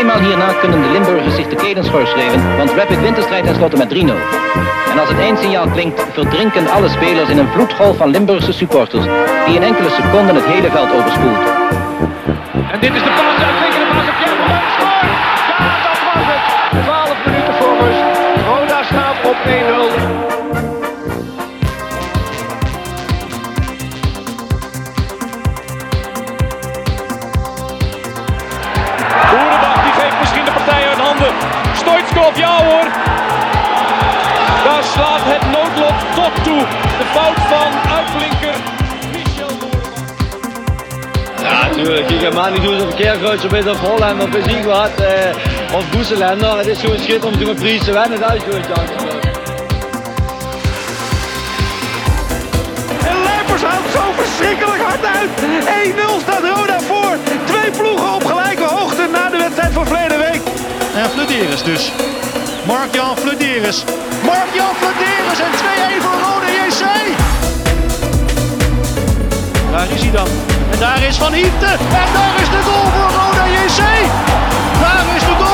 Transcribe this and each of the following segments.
Eenmaal hierna kunnen de Limburgers zich de kelen schorschrijven, want Rapid wint de strijd tenslotte met 3-0. En als het eindsignaal klinkt, verdrinken alle spelers in een vloedgolf van Limburgse supporters, die in enkele seconden het hele veld overspoelt. En dit is de paas, uitvinkende paas op! Ja, dat was het! 12 minuten voor. Roda staat op 1-0. Stoitskov, ja hoor. Daar slaat het noodlot tot toe. De fout van uitblinker Michel. Ja, natuurlijk. Je gaat maar niet doen of Keerkruis of of Holland of ik wat. eh, of Boeselender. Het is gewoon schitterend om te met Fries te winnen. Dat is gewoon chance. En Lijpers houdt zo verschrikkelijk hard uit. 1-0 staat Roda voor. Twee ploegen op gelijke hoogte na de wedstrijd van verleden week. En Flederis dus. Mark-Jan Flederis. Mark-Jan Flederis en 2-1 voor Rode JC. Daar is hij dan. En daar is Van Hiepte. En daar is de goal voor Rode JC. Daar is de goal.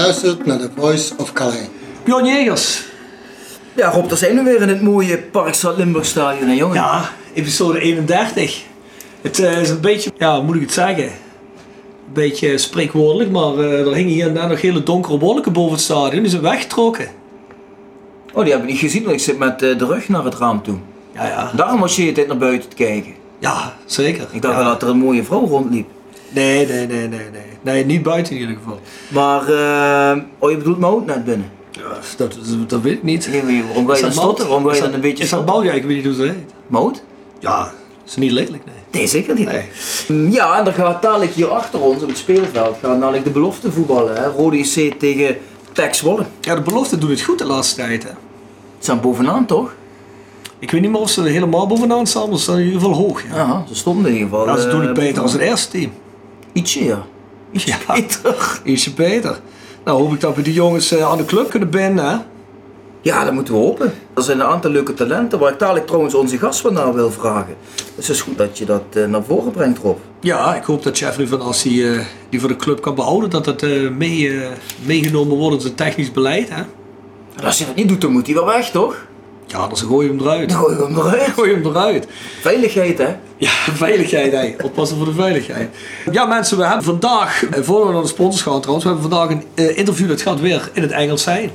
Luistert naar The Voice of Calais. Bjorn Jegers. Ja, Rob, daar zijn we weer in het mooie Parkstad Limburg Stadion, hè, jongen. Ja, episode 31. Het eh, is een beetje, ja, hoe moet ik het zeggen? Een beetje spreekwoordelijk, maar eh, er hingen hier en daar nog hele donkere wolken boven het stadion. Die zijn weggetrokken. Oh, die heb ik niet gezien, want ik zit met eh, de rug naar het raam toe. Ja, ja. Daarom was je tijd naar buiten te kijken. Ja, zeker. Ik dacht ja. wel dat er een mooie vrouw rondliep. Nee, nee, nee, nee, nee. Nee, niet buiten in ieder geval. Maar, eh, oh, je bedoelt mijn net binnen? Ja, dat, dat, weet ik niet. Niet, Waarom ga je dan stotteren? Waarom je dan dat- een beetje Is dat stotteren? Bouwja? Ik weet niet hoe ze heet. Ja, dat is niet lelijk, nee. Nee, zeker niet. Nee. Mm, Ja, en dan gaat dadelijk hier achter ons op het speelveld gaan dadelijk de belofte voetballen. Hè? Rode IC tegen Tex Wolle. Ja, de belofte doet het goed de laatste tijd. Hè. Ze staan bovenaan toch? Ik weet niet meer of ze helemaal bovenaan staan, maar ze staan in ieder geval hoog. Ja, Ja, ze stonden in ieder geval. ja ze eh, doen het beter als het eerste team. Ietsje, ja. Ietsje Ja. beter. Ietsje beter. Nou hoop ik dat we die jongens eh, aan de club kunnen binden. Hè? Ja, dat moeten we hopen. Er zijn een aantal leuke talenten waar ik dadelijk trouwens onze gast van naar wil vragen. Dus het is goed dat je dat eh, naar voren brengt, Rob. Ja, ik hoop dat Jeffrey van als hij eh, die voor de club kan behouden, dat dat mee, meegenomen wordt in zijn technisch beleid. Hè? En als je dat niet doet, dan moet hij wel weg, toch? Ja, dan gooi je hem eruit. Gooi je hem eruit. Gooi je hem eruit. Veiligheid, hè? Ja, veiligheid, hè. Oppassen voor de veiligheid. Ja, mensen, we hebben vandaag, eh, voordat we naar de sponsors gaan trouwens, we hebben vandaag een eh, interview dat gaat weer in het Engels zijn.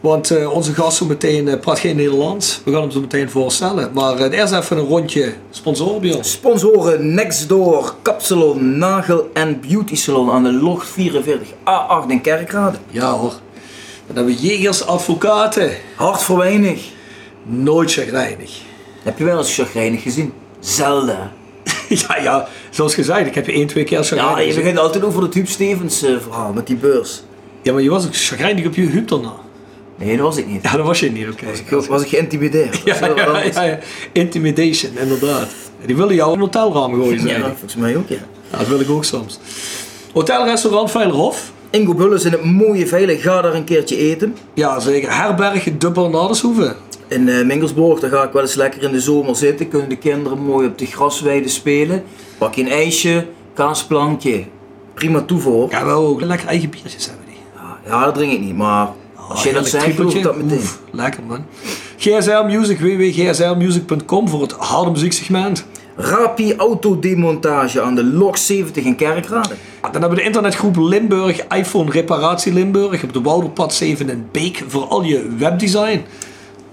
Want eh, onze gast zo meteen eh, praat geen Nederlands. We gaan hem zo meteen voorstellen. Maar eerst even een rondje sponsoren. Sponsoren Nextdoor, Kapsalon, Nagel en Beauty Salon aan de log 44A8 in Kerkrade. Ja hoor. Dan hebben we Jegers Advocaten. Hart voor weinig. Nooit chagrijnig. Heb je wel eens chagrijnig gezien? Zelden. ja, ja, zoals gezegd, ik heb je één, twee keer chagrijnig Ja, je begint altijd over het Huub Stevens eh, verhaal met die beurs. Ja, maar je was ook chagrijnig op je huub daarna. Nee, dat was ik niet. Ja, dat was je niet, oké. Ik was ik geïntimideerd. Ja, ja, ja, ja. Intimidation, inderdaad. Die willen jou in een hotelraam gooien, Ja, dat hij. volgens mij ook, ja. Ja, dat wil ik ook soms. Hotelrestaurant Veilerhof. Ingo Bulles in het mooie veilig, ga daar een keertje eten. Ja, zeker. Herberg Dubbel Nadershoeven. In Mingelsborg, daar ga ik wel eens lekker in de zomer zitten. Kunnen de kinderen mooi op de grasweide spelen. Pak je een ijsje, kaasplankje. Prima toevoer. Ja, wel ook lekker eigen biertjes hebben die. Ja, dat drink ik niet, maar als je dat zegt, geloof ik dat trippeltje. meteen. Oef, lekker man. GSL Music, www.gslmusic.com voor het harde muzieksegment. Rapi autodemontage aan de Lok 70 in Kerkrade. Dan hebben we de internetgroep Limburg, iPhone Reparatie Limburg. Op de Wouderpad 7 in Beek voor al je webdesign.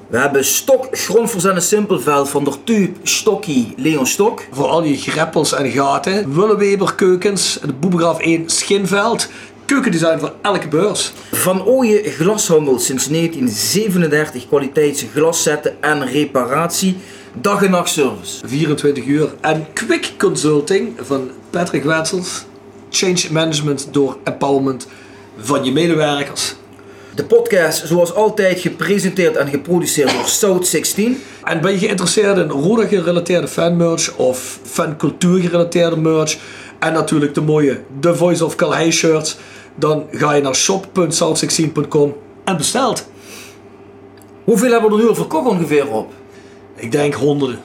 We hebben Stok, Grondverzenden Simpelveld van der Tuub, Stokkie, Leon Stok. Voor al je greppels en gaten. Willeweber keukens, de Boebegraaf 1 Schinveld. Keukendesign voor elke beurs. Van Ooyen Glashandel sinds 1937 kwaliteitsglaszetten en reparatie. Dag en nacht service. 24 uur. En Quick Consulting van Patrick Wetsels. Change management door empowerment van je medewerkers. De podcast zoals altijd gepresenteerd en geproduceerd door South 16. En ben je geïnteresseerd in Roda gerelateerde fanmerch of fancultuur gerelateerde merch? en natuurlijk de mooie The Voice of Calais shirts, dan ga je naar shop.south16.com en bestelt. Hoeveel hebben we er nu al verkocht ongeveer op? Ik denk honderden.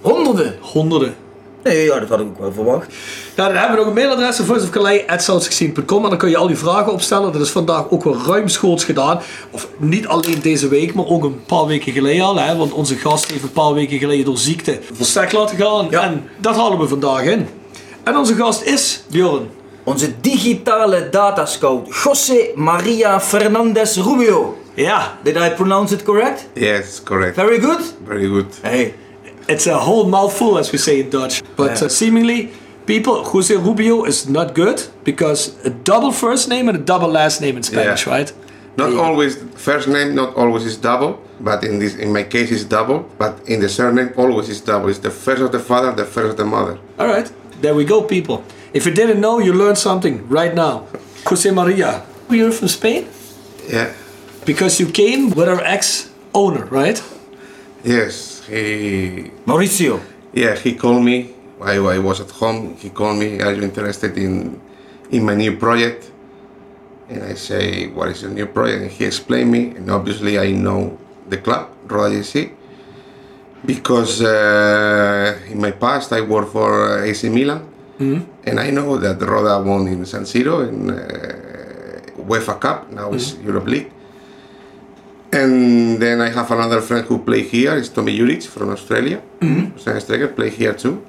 Honderden? Honderden. Nee, ja, dat had ik ook wel verwacht. Ja, dan hebben we nog een mailadres, voiceofcalais.south16.com en dan kun je al die vragen opstellen. Dat is vandaag ook wel ruimschoots gedaan. Of niet alleen deze week, maar ook een paar weken geleden al. Hè? Want onze gast heeft een paar weken geleden door ziekte verstek laten gaan. Ja. En dat halen we vandaag in. En onze gast is Bjorn. Onze digitale datascout, José Maria Fernandez Rubio. Ja, Did I pronounce it correct? Yes, correct. Very good? Very good. Hey. it's a whole mouthful as we say in Dutch. But Yeah. uh, seemingly, people, Jose Rubio is not good because a double first name and a double last name in Spanish, Yeah. right? Not Yeah. always first name, not always is double, but in this in my case it's double. But in the surname always is double. It's the first of the father, the first of the mother. All right, there we go, people. If you didn't know, you learned something right now. Jose Maria, you're from Spain Yeah. Because you came with our ex-owner, right? Yes. He Mauricio. yeah he called me. I, I was at home. He called me. Are you interested in in my new project? And I say, what is your new project? And he explained me. And obviously I know the club, Roda JC, because uh, in my past I worked for uh, AC Milan, and I know that Roda won in San Siro in uh, UEFA Cup. Now it's Europe League. And then I have another friend who play here. It's Tomi Juric from Australia. Mm-hmm. striker play here too.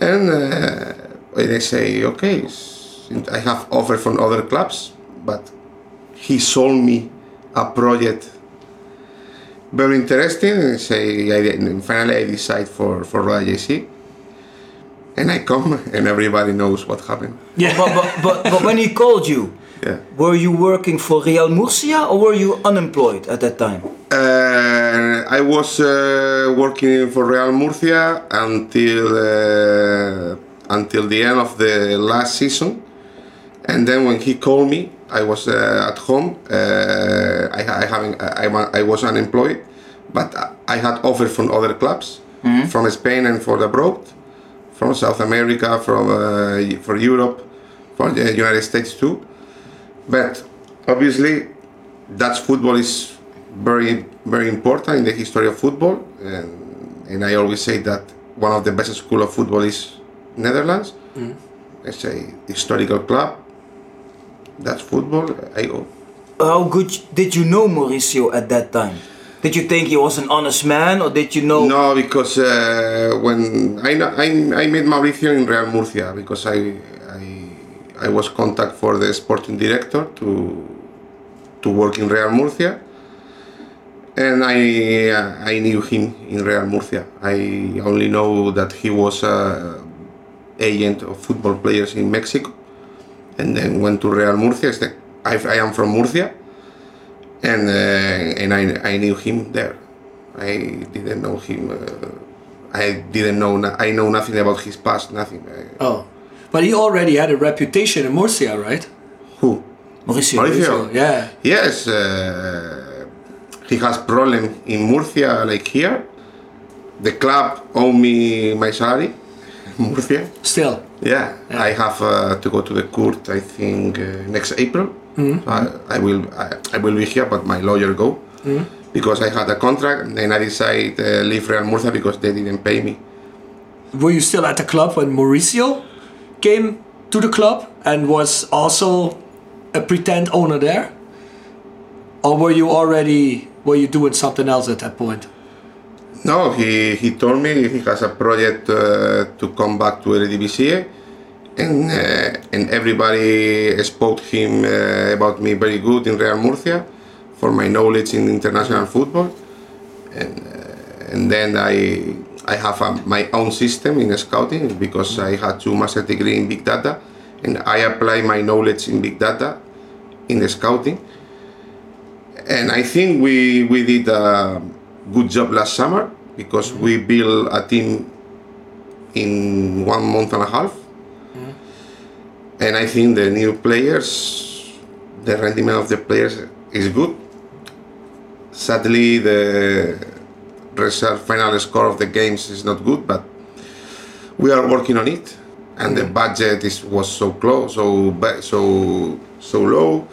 And uh, they say, okay, I have offer from other clubs, but he sold me a project very interesting. And say, I, and finally I decide for for Roda JC. And I come, and everybody knows what happened. Yeah. But, but, but, but when he called you, Yeah. were you working for Real Murcia or were you unemployed at that time? Uh, I was uh, working for Real Murcia until uh, until the end of the last season, and then when he called me, I was uh, at home. Uh, I, I having I, I was unemployed, but I had offers from other clubs, from Spain and for abroad, from South America, from uh, for Europe, for the United States too. But obviously, Dutch football is very very important in the history of football, and, and I always say that one of the best school of football is Netherlands. It's a historical club. Dutch football. I. How good did you know Mauricio at that time? Did you think he was an honest man or did you know? No, because uh, when I, I I met Mauricio in Real Murcia because I I, was contact for the sporting director to to work in Real Murcia, and I I knew him in Real Murcia. I only know that he was a agent of football players in Mexico, and then went to Real Murcia. I, I am from Murcia, and uh, and I, I knew him there. I didn't know him. Uh, I didn't know. I know nothing about his past. Nothing. Oh, but he already had a reputation in Murcia, right? who? Mauricio. Mauricio. Yeah. Yes. Uh, he has problem in Murcia, like here. The club owe me my salary. Murcia. Still. Yeah, I have uh, to go to the court. I think uh, next April. So I, I will. I, I will be here, but my lawyer go Hmm. because I had a contract. And then I decided uh, leave Real Murcia because they didn't pay me. Were you still at the club when Mauricio came to the club and was also a pretend owner there? Or were you already were you doing something else at that point? No, he, he told me he has a project uh, to come back to Eredivisie, and uh, and everybody spoke him uh, about me very good in Real Murcia for my knowledge in international football, and uh, and then I I have a, my own system in scouting because I had two master degree in big data, and I apply my knowledge in big data in the scouting. And I think we we did a good job last summer because mm-hmm. we built a team in one month and a half, mm-hmm. and I think the new players, the rendement of the players is good. Sadly, the reserve final score of the games is not good, but we are working on it. and the budget is was so close, so so so low.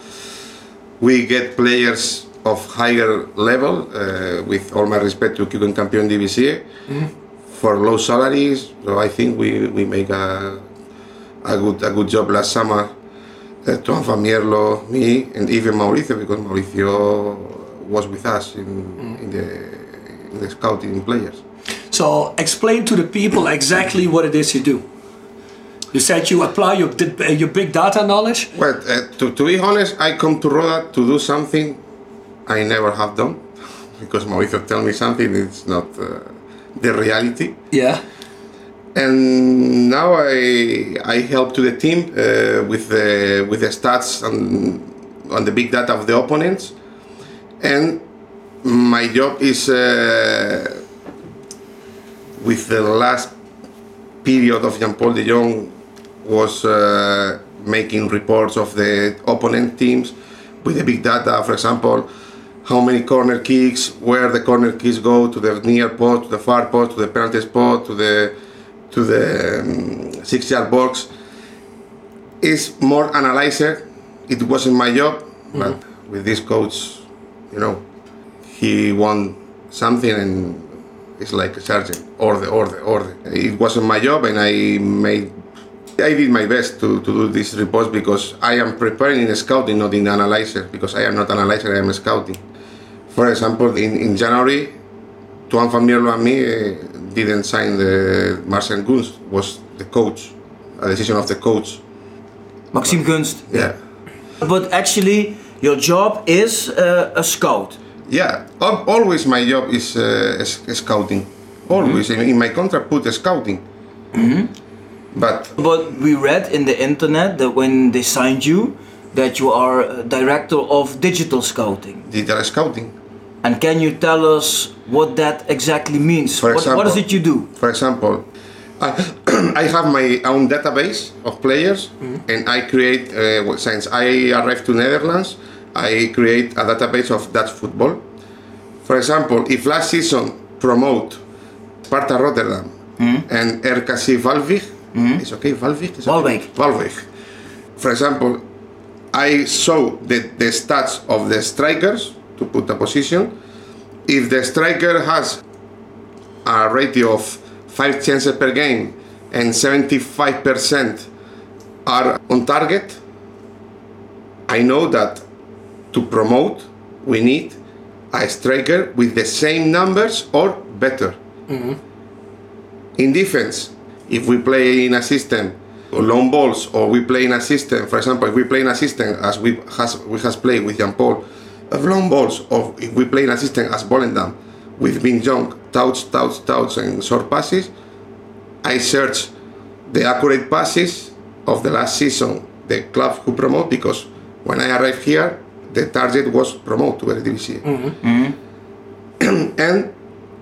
We get players of higher level, uh, with all my respect to Keuken Kampioen Divisie, for low salaries. So I think we, we make a, a good a good job last summer. Uh, Tom Van Mierlo, me, and even Mauricio, because Mauricio was with us in, in the the scouting players. So explain to the people exactly what it is you do. You said you apply your your big data knowledge. Well, uh, to, to be honest, I come to Roda to do something I never have done, because Mauricio tell me something it's not uh, the reality. Yeah. and now I I help to the team uh, with the with the stats and on the big data of the opponents, and my job is uh, with the last period of Jean Paul de Jong was uh, making reports of the opponent teams with the big data, for example. How many corner kicks, where the corner kicks go to the near post, to the far post, to the penalty spot, to the to the um, six yard box is more analyzer. It wasn't my job, but with this coach, you know, he won something and it's like a sergeant, order, order, order. It wasn't my job and I made, I did my best to, to do this report because I am preparing in scouting, not in analyzer, because I am not analyzer, I am a scouting. For example, in, in January, Tuan Van and me uh, didn't sign the Marcel Gunst was the coach, a decision of the coach. Maxime Gunst. Yeah, But actually, your job is uh, a scout. Yeah. Always my job is, uh, scouting. Always in, in my contract put scouting. But But we read in the internet that when they signed you, that you are director of digital scouting. digital scouting. And can you tell us what that exactly means? For what, what is it you do? For example, I, I have my own database of players, and I create. Uh, since I arrived to Netherlands, I create a database of Dutch football. For example, if last season promote Sparta Rotterdam hmm? and RKC Valvik, it's hmm? okay. Valvik. Is okay? Waalwijk. Valvik. For example, I saw the, the stats of the strikers to put a position. If the striker has a ratio of five chances per game and 75% are on target, I know that to promote we need a striker with the same numbers or better. Mm-hmm. In defense, if we play in a system long balls or we play in a system, for example, if we play in a system as we has we has played with Jean Paul of long balls, or if we play in a system as Volendam with Wim Jonk, touch, touch, touch, and short passes, I search the accurate passes of the last season, the club who promote, because when I arrived here, the target was promote to Eredivisie. Mm-hmm. Mm-hmm. and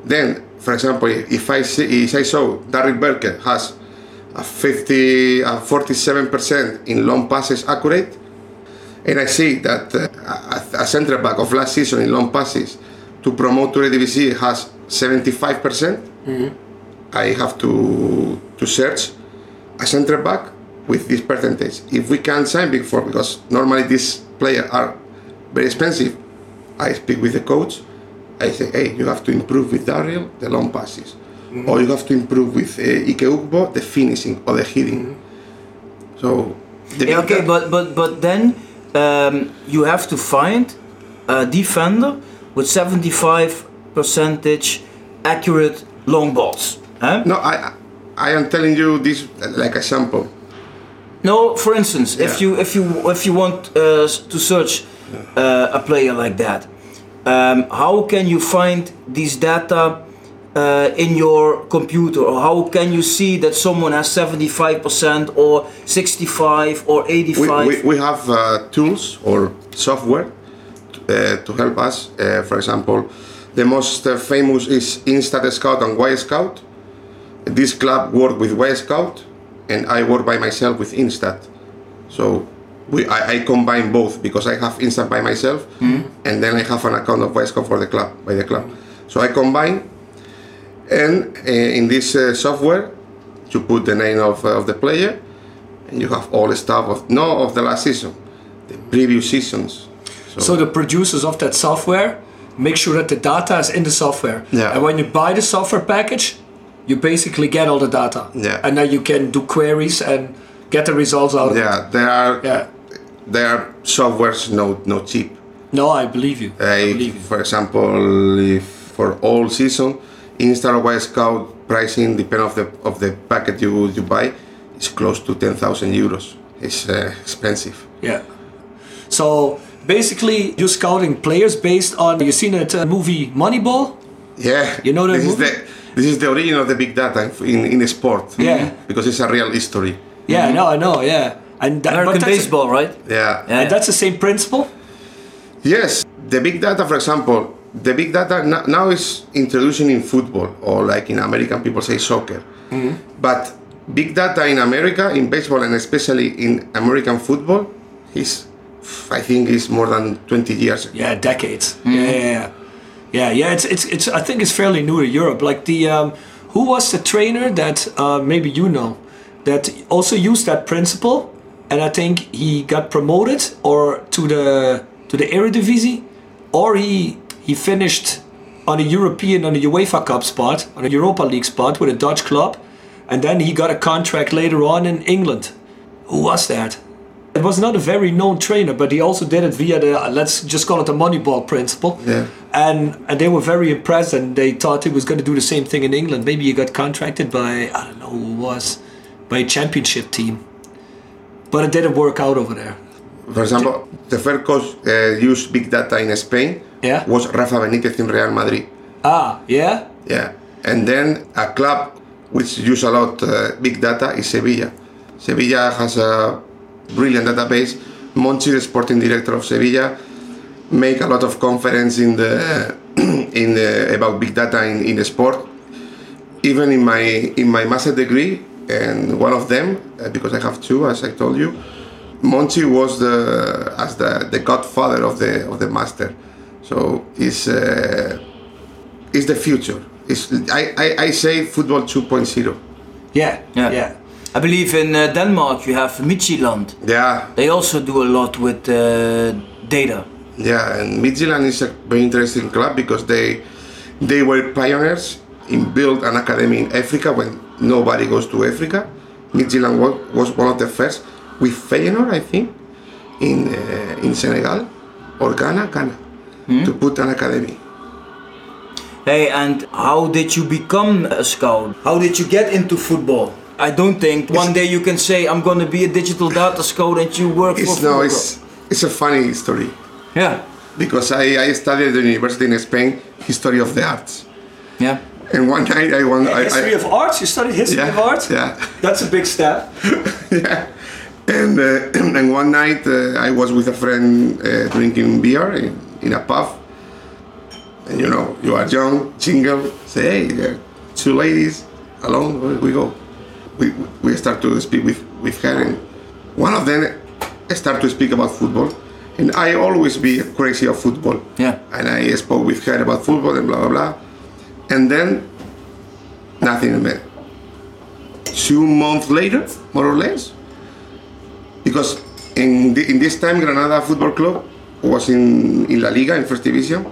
then, for example, if I see, if I saw Daryl Werker has a 50, a 47% in long passes accurate, and I see that uh, a, a centre back of last season in long passes to promote to Eredivisie has 75%, percent mm-hmm. I have to to search a centre back with this percentage. If we can sign big four, because normally these players are very expensive, I speak with the coach. I say, hey, you have to improve with Daryl the long passes, or you have to improve with uh, Ike Ugbo the finishing or the hitting. So, the Yeah, okay, but but but then um, you have to find a defender with 75 percentage accurate long balls. Huh? no, I I am telling you this like a sample. No, for instance, if you if you if you want uh, to search uh, a player like that, um, how can you find these data uh, in your computer, or how can you see that someone has seventy five percent, or sixty five, or eighty we, we, we have uh, tools or software uh, to help us. Uh, for example, the most uh, famous is Instat Scout and Y Scout. This club work with Y Scout, and I work by myself with Instat. So we, I, I combine both because I have Instat by myself, and then I have an account of Scout for the club by the club. So I combine, and uh, in this uh, software, you put the name of, uh, of the player, and you have all the stuff of no of the last season, the previous seasons. So the producers of that software make sure that the data is in the software. Yeah. And when you buy the software package, you basically get all the data. Yeah. And then you can do queries and get the results out of it. yeah, there are Yeah. There are softwares no no cheap. No, I believe you. I believe you. for example, if for all season, Instat Scout pricing depend of the of the packet you you buy is close to ten thousand euros. It's uh, expensive. Yeah. So basically, you're scouting players based on. You seen that uh, movie Moneyball? Yeah, You know that this movie? is the this is the origin of the big data in in, in sport. Yeah. because it's a real history. Yeah, no, I know. Yeah, and that, American that's- baseball, right? Yeah. Yeah. And that's the same principle. Yes, the big data, for example, the big data now is introducing in football or like in American people say soccer. But big data in America, in baseball, and especially in American football, is I think is more than 20 years. Yeah, decades. Yeah, yeah, yeah, yeah, yeah. It's it's it's. I think it's fairly new to Europe. Like the um, who was the trainer that uh, maybe you know that also used that principle, and I think he got promoted or to the to the Eredivisie, or he he finished on a European on a UEFA Cup spot on a Europa League spot with a Dutch club, and then he got a contract later on in England. Who was that? It was not a very known trainer, but he also did it via the let's just call it the Moneyball principle. Yeah. And and they were very impressed, and they thought he was going to do the same thing in England. Maybe he got contracted by I don't know who it was, by a championship team, but it didn't work out over there. For example, the first coach uh, used big data in Spain Yeah. was Rafa Benitez in Real Madrid. Ah, yeah, Yeah, and then a club which use a lot uh, big data is Sevilla. Sevilla has a brilliant database. Monchi, the sporting director of Sevilla, make a lot of conference in the in the, about big data in, in the sport. Even in my in my master degree, and one of them, uh, because I have two, as I told you, Monchi was the as the, the godfather of the of the master. So he's uh, is the future. It's, I, I, I say football 2.0. yeah, Yeah. yeah. I believe in uh, Denmark you have Midtjylland. Yeah, They also do a lot with uh, data. yeah, and Midtjylland is a very interesting club because they they were pioneers in build an academy in Africa when nobody goes to Africa. Midtjylland was, was one of the first with Feyenoord, I think, in uh, in Senegal or Ghana, Ghana, to put an academy. Hey, and how did you become a scout? How did you get into football? I don't think one day you can say I'm gonna be a digital data scout and you work for It's football. no, it's it's a funny story. yeah, because I, I studied at the university in Spain history of the arts. yeah. And one night I won. I, history I, of arts. You studied history yeah, of art. Yeah, That's a big step. yeah. And uh, and one night uh, I was with a friend uh, drinking beer in, in a pub. And you know, you are young, single. Say, hey, there are two ladies alone. Where we go. We, we start to speak with with her, and one of them start to speak about football. And I always be crazy of football. Yeah. And I spoke with her about football and blah blah blah. And then nothing man. Two months later, more or less, because in, the, in this time Granada Football Club was in, in La Liga in first division,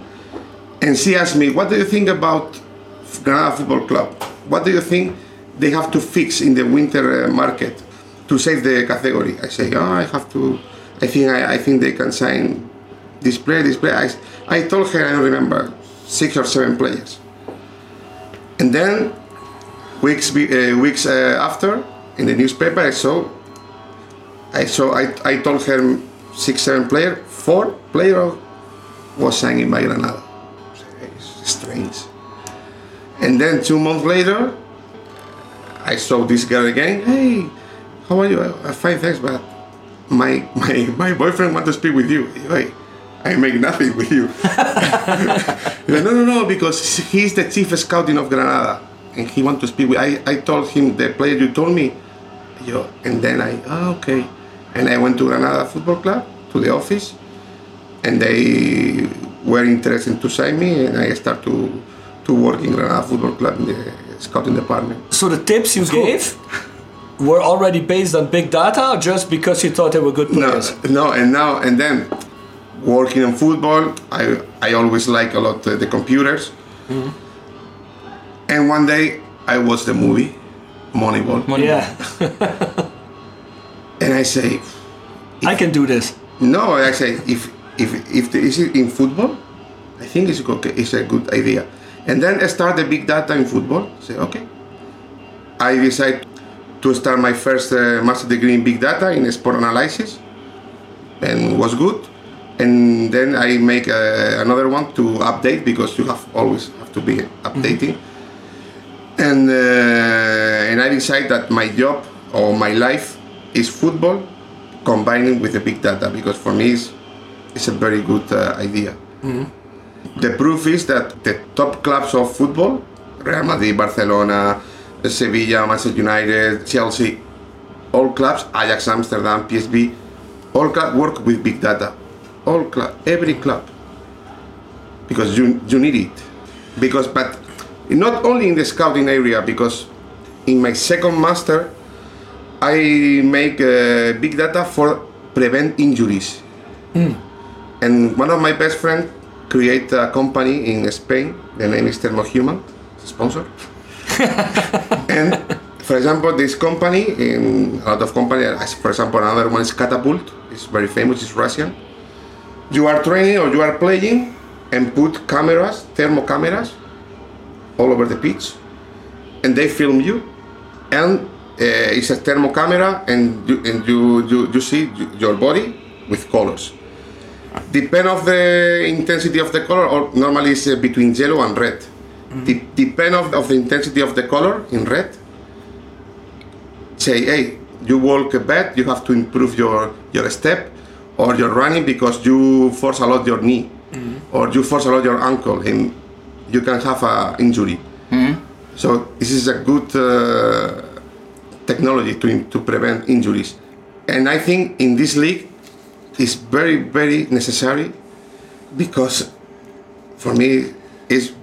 and she asked me, "What do you think about Granada Football Club? What do you think they have to fix in the winter uh, market to save the category?" I say, "Oh, I have to. I think I, I think they can sign this player, this player." I, I told her I don't remember six or seven players, and then weeks uh, weeks uh, after in the newspaper I saw I saw I, I told her six seven player four player was signing by Granada. It's strange. And then two months later I saw this girl again hey how are you? I, I fine thanks but my my my boyfriend want to speak with you. Hey, I make nothing with you no no no because he's the chief scouting of Granada and he want to speak with I, I told him the player you told me yo, and then I oh, okay and I went to Granada Football Club to the office and they were interested to sign me and I start to to work in Granada Football Club in the scouting department. So the tips you gave were already based on big data, or just because you thought they were good players? No, players? no, and now and then, working on football, I I always like a lot the computers. And one day I watched the movie Moneyball, Yeah, and I say, I can do this. no, I say if if if the, is it in football, I think it's okay. It's a good idea. And then I start the big data in football. Say okay. I decide to start my first uh, master degree in big data in sport analysis, and was good. And then I make uh, another one to update because you have always have to be updating. And uh, and I decide that my job or my life is football, combining with the big data because for me it's, it's a very good uh, idea. The proof is that the top clubs of football, Real Madrid, Barcelona, Sevilla, Manchester United, Chelsea, all clubs, Ajax Amsterdam, PSV, all clubs work with big data. All club, every club. Because you, you need it. Because, but not only in the scouting area, because in my second master, I make uh, big data for prevent injuries. And one of my best friends create a company in Spain. The name is Thermohuman, sponsor. and for example, this company, in a lot of company, as for example, another one is Catapult. It's very famous. It's Russian. You are training or you are playing, and put cameras, thermo cameras, all over the pitch, and they film you, and uh, it's a thermo camera, and you and you you, you see your body with colors. Depend of the intensity of the color, or normally it's uh, between yellow and red. De- depend of, of the intensity of the color in red. Say, hey, you walk bad, you have to improve your your step, or you're running because you force a lot your knee, or you force a lot your ankle, and you can have a injury. So this is a good uh, technology to, to prevent injuries. And I think in this league is very, very necessary because for me is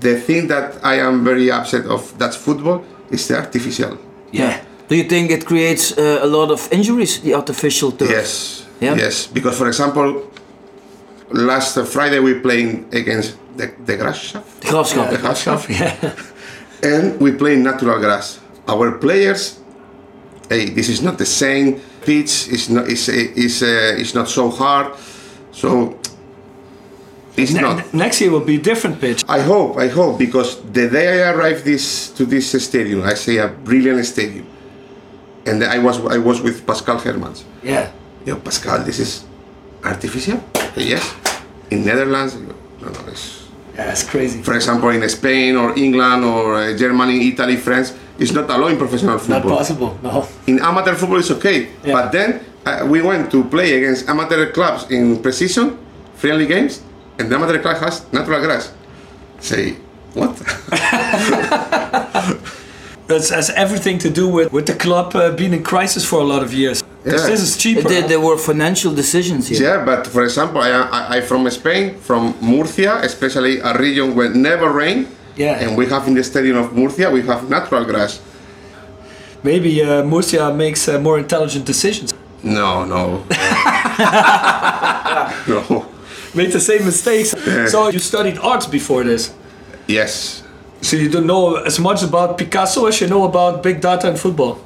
the thing that I am very upset of that's football is the artificial. Yeah. Do you think it creates uh, a lot of injuries, the artificial turf? Yes. Yeah? Yes. Because for example, last Friday we playing against the, the Graafschap. De Graafschap. The Graafschap. Yeah, and we play natural grass. Our players, hey, this is not the same pitch. It's not. It's is uh, it's not so hard. So it's Ne- not. next year will be a different pitch. I hope. I hope because the day I arrived this to this stadium, I say a brilliant stadium, and I was I was with Pascal Hermans. Yeah, Yo, Pascal, this is artificial. Yes. In Netherlands, no, no, it's yeah, it's crazy. for example, in Spain or England or uh, Germany, Italy, France, it's not allowed in professional football. Not possible. No. In amateur football, it's okay. Yeah. But then uh, we went to play against amateur clubs in precision, friendly games, and the amateur club has natural grass. Say, what? That's has everything to do with with the club uh, being in crisis for a lot of years. Yeah. This is cheaper. There, there were financial decisions here. yeah, but for example, I, I, I from Spain, from Murcia, especially a region where never rain. Yeah. And we have in the stadium of Murcia, we have natural grass. Maybe uh, Murcia makes uh, more intelligent decisions. No, no. no. Made the same mistakes. So you studied arts before this. Yes. So you don't know as much about Picasso as you know about big data and football.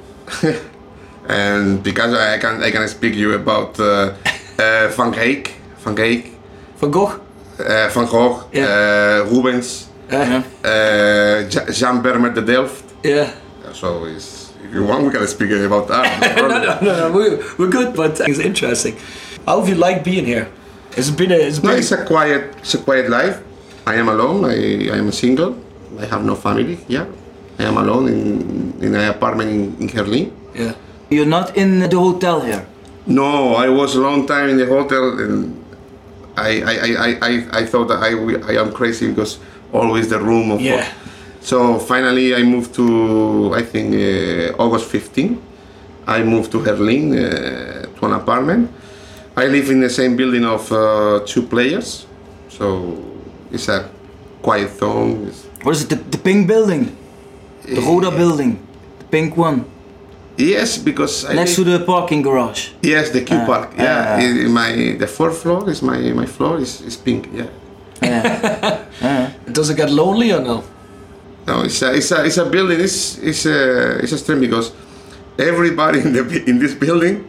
and because I can I can speak you about uh, uh, Van Eyck, Van Van Gogh. uh, Van Gogh, Yeah. uh, Rubens, Uh, Yeah. uh, Jean Vermeer de Delft. yeah. So it's, if you want, we can speak about that. no No, no, no, no. We're, we're good, but it's interesting. How have you liked being here? It's been a, it's No, been it's a quiet, it's a quiet life. I am alone. I, I am single. I have no family. Yeah, I am alone in in an apartment in, in Heerlen. yeah. You're not in the hotel here. No, I was a long time in the hotel and I I, I, I, I, I thought that I, I am crazy because always the room of Yeah. So finally I moved to I think uh, August 15. I moved to Heerlen uh, to an apartment. I live in the same building of uh, two players, so it's a quiet zone. It's, What is it? The, the pink building? The Roda building, the pink one, Yes, because I next to the parking garage. yes the Q Ah, Park. Yeah, ah. in my the fourth floor is my my floor is, is pink. Yeah. Yeah. Does it get lonely or no? No, it's a, it's a, it's a building. It's it's a it's a strange because everybody in the in this building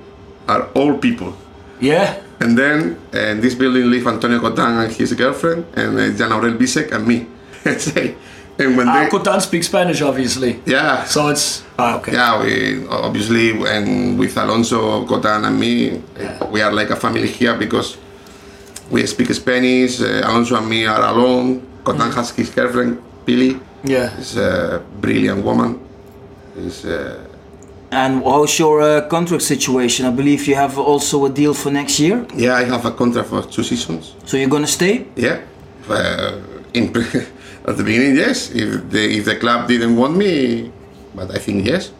are old people. Yeah. And then uh, in this building live Antonio Cotan and his girlfriend, and uh, Yann Aurel Bisseck and me. and when Ah, they Cotan speaks Spanish, obviously. yeah So it's ah, okay. yeah we obviously and with Alonso Cotan and me we are like a family here because we speak Spanish. Uh, Alonso and me are alone. Cotan has his girlfriend Pili. Yeah. She's a brilliant woman. Is uh, And how's your uh, contract situation? I believe you have also a deal for next year. yeah, I have a contract for two seasons. So you're gonna stay? Yeah, uh, in at the beginning, yes. If the if the club didn't want me, but I think yes.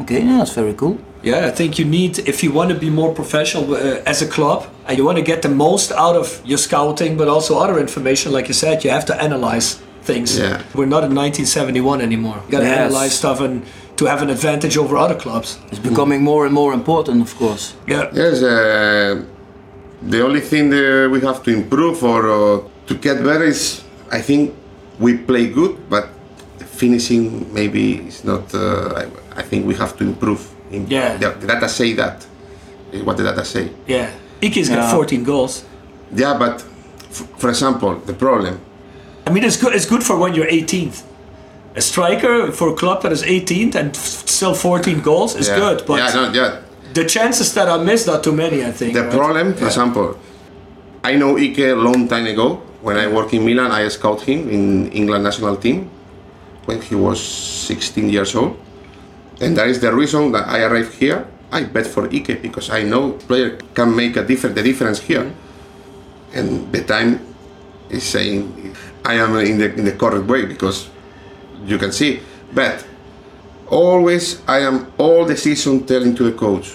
Okay, yeah, that's very cool. Yeah, I think you need, if you want to be more professional uh, as a club and you want to get the most out of your scouting, but also other information, like you said, you have to analyze things. Yeah. We're not in 1971 anymore. You got to Yes. analyze stuff and to have an advantage over other clubs. It's becoming more and more important, of course. Yeah. Yes, uh, the only thing that we have to improve or uh, to get better is I think we play good, but finishing maybe is not. Uh, I, I think we have to improve. In, Yeah. The, the data say that. is What the data say. Yeah. Ike's got 14 goals. Yeah, but f- for example, the problem. I mean, it's good. It's good for when you're 18th. A striker for a club that is 18th and f- still 14 goals is yeah, good, but yeah, no, yeah. the chances that are missed are too many. I think. The right? problem, for example, I know Ike a long time ago. When I work in Milan, I scout him in England national team when he was 16 years old, and that is the reason that I arrived here. I bet for Ike because I know player can make a difference. The difference here, mm-hmm. and the time is saying I am in the in the correct way because you can see. But always I am all the season telling to the coach,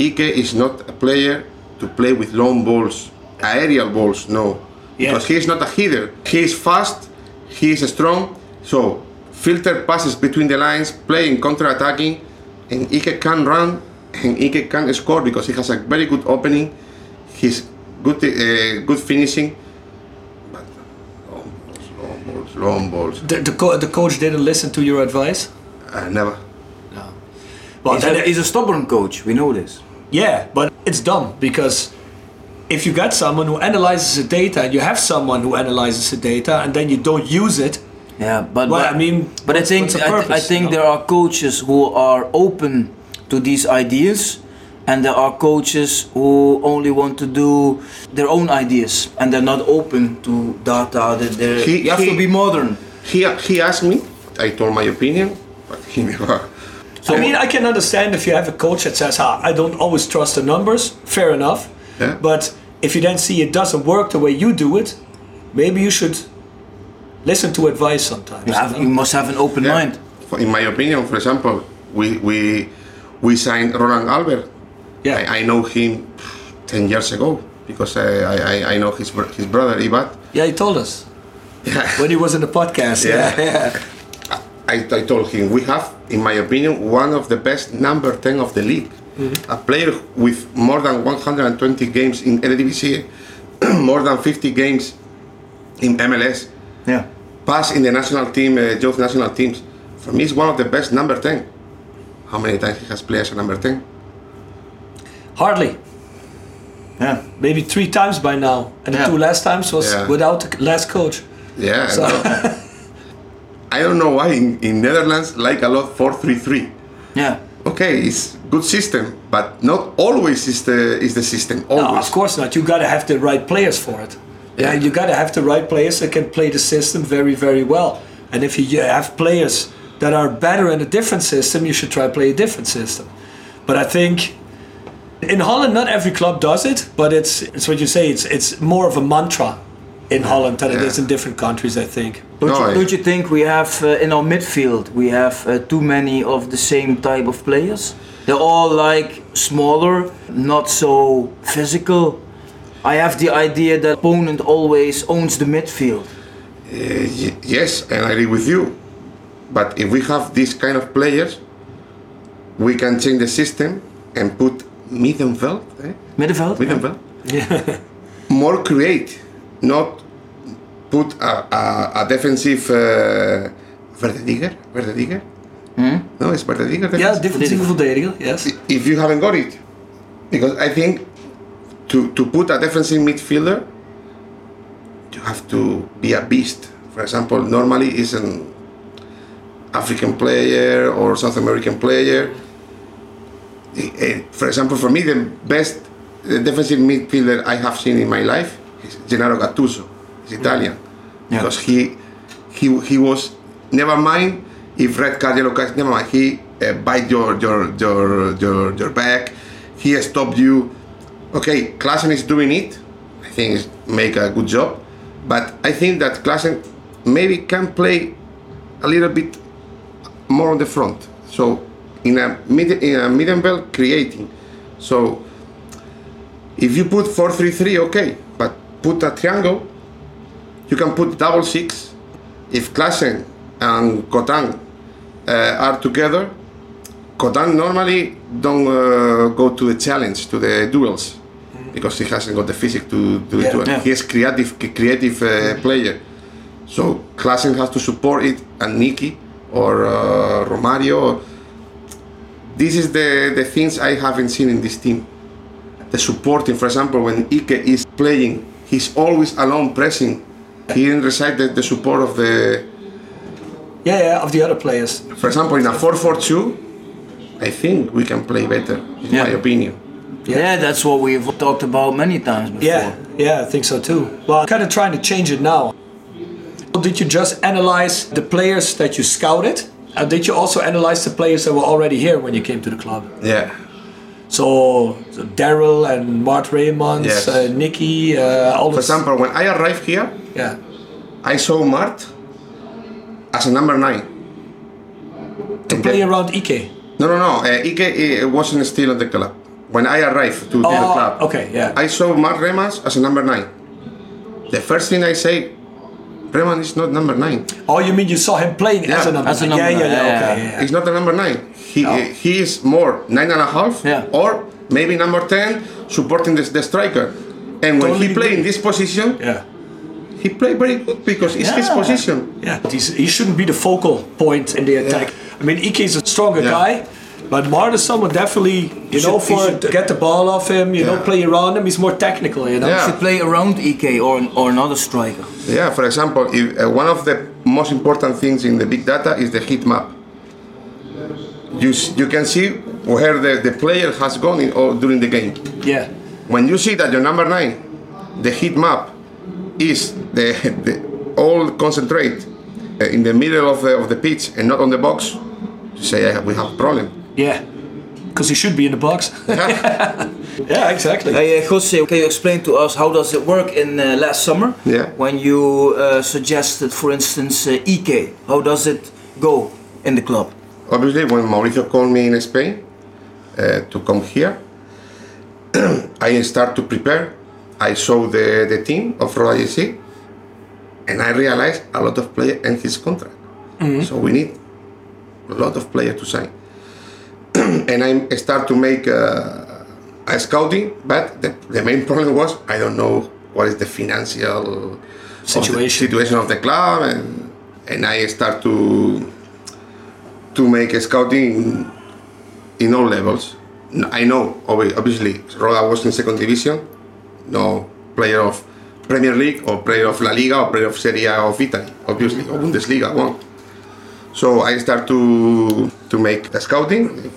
Ike is not a player to play with long balls, aerial balls, no. Yeah. Because he is not a hitter. He is fast, he is strong, so filter passes between the lines, playing counter-attacking, and Ike can run and Ike can score because he has a very good opening, he's good uh, good finishing, but long balls, long balls, long balls. The, the, co- the coach didn't listen to your advice. Uh, never. Well, He's then a, he's a stubborn coach. We know this. Yeah, but it's dumb because if you got someone who analyzes the data and you have someone who analyzes the data and then you don't use it, Yeah, but well, but, I mean, but I think what's I, th- I think you know? there are coaches who are open to these ideas, and there are coaches who only want to do their own ideas and they're not open to data. That they're, He- you have he- to be modern. He, he asked me, I told my opinion, but he never. I mean, I can understand if you have a coach that says, ah, I don't always trust the numbers, fair enough. Yeah. But if you then see it doesn't work the way you do it, maybe you should listen to advice sometimes. You, have, you you must have an open Yeah. mind. In my opinion, for example, we we we signed Roland Alberg. Yeah. I, I know him ten years ago because I I, I know his his brother Ibat. yeah, he told us Yeah. when he was in the podcast. Yeah. Yeah, yeah. I, I told him we have, in my opinion, one of the best number ten of the league. A player with more than 120 games in Eredivisie, more than 50 games in MLS, Yeah. pass in the national team, uh, youth national teams. For me, he's one of the best number 10. How many times he has played as a number 10? Hardly. Yeah. Maybe three times by now. And Yeah. the two last times was Yeah. without the last coach. Yeah. So, I don't know why in, in Netherlands like a lot 4-3-3. Yeah. Okay, it's good system, but not always is the is the system. no, Always. of course not. You got to have the right players for it. Yeah, Yeah. you got to have the right players that can play the system very, very well. And if you have players that are better in a different system, you should try to play a different system. But I think in Holland, not every club does it, but it's it's what you say. It's it's more of a mantra in Holland than it Yeah. is in different countries. I think. Don't, No, you, I- don't you think we have uh, in our midfield we have uh, too many of the same type of players? They're all like smaller, not so physical. I have the idea that opponent always owns the midfield. Uh, y- yes, and I agree with you. But if we have these kind of players, we can change the system and put middenveld, eh? Middenveld? middenveld, more create, not put a, a, a defensive uh, verdediger, verdediger. No, it's verdediger. Ja, defense? defensieve verdediger, yes. if you haven't got it. Because I think to, to put a defensive midfielder, you have to be a beast. For example, normally is an African player or South American player. For example, for me, the best defensive midfielder I have seen in my life is Gennaro Gattuso. He's Italian. Yeah. Because he, he, he was, never mind if red card, yellow card, never. He uh, bite your, your, your, your, your back. He stopped you. Okay, Klassen is doing it. I think is make a good job. But I think that Klassen maybe can play a little bit more on the front. So in a mid in a medium belt creating. So if you put 4-3-3, okay, but put a triangle, you can put double six. If Klassen and Cotan are together, Cotan normally don't uh, go to the challenge, to the duels, because he hasn't got the physique to do Yeah. it. Yeah. He is creative, creative uh, player. So Klassen has to support it, and Nicky or uh, Romario. This is the, the things I haven't seen in this team. The supporting, for example, when Ike is playing, he's always alone pressing. He didn't recite the, the support of the. Yeah, yeah, of the other players. For example, in a 4-4-2, I think we can play better, in Yeah. my opinion. Yeah. that's what we've talked about many times before. Yeah, yeah, I think so too. Well, I'm kind of trying to change it now. Did you just analyze the players that you scouted? And did you also analyze the players that were already here when you came to the club? Yeah. So, so Daryl and Mart Remans, Yes. uh, Nicky, uh, all For example, when I arrived here, Yeah. I saw Mart as a number nine. To play around Ike. No, no, no. Uh, Ike uh, wasn't still at the club. When I arrived to, to the Oh, club, okay, yeah. I saw Mart Remans as a number nine. The first thing I say, Reman is not number nine. Oh, you mean you saw him playing as a number? as a nine. number yeah, yeah, nine, yeah, yeah, okay, yeah. yeah. He's not a number nine. He No. uh, he is more nine and a half, Yeah. or maybe number ten, supporting the, the striker. And when Totally he played in this position, Yeah. He played very good because it's his position. Yeah, he's, he shouldn't be the focal point in the attack. I mean, Ike is a stronger Yeah. guy, but Mart is someone definitely, you should- know, for should- to get the ball off him, you know, play around him. He's more technical, you know. Yeah. Should play around Ike or or another striker. Yeah, for example, if, uh, one of the most important things in the big data is the heat map. You, you can see where the, the player has gone in, or during the game. Yeah. When you see that your number nine, the heat map is the, the all concentrate uh, in the middle of the, of the pitch and not on the box, you say "I have- we have a problem. Yeah. Because he should be in the box. yeah, exactly. Hey, uh, Jose, can you explain to us how does it work in uh, last summer? Yeah. When you uh, suggested, for instance, uh, Ike, how does it go in the club? Obviously, when Mauricio called me in Spain uh, to come here, I start to prepare. I saw the, the team of Roda JC, and I realized a lot of players in his contract. So we need a lot of players to sign. and I start to make uh, a scouting, but the, the main problem was I don't know what is the financial of the Situation. situation of the club, and and I start to to make a scouting in, in all levels. I know, obviously, Roda was in second division, no player of Premier League or player of La Liga or player of Serie A of Italy, obviously, or Bundesliga one. So I start to to make the scouting.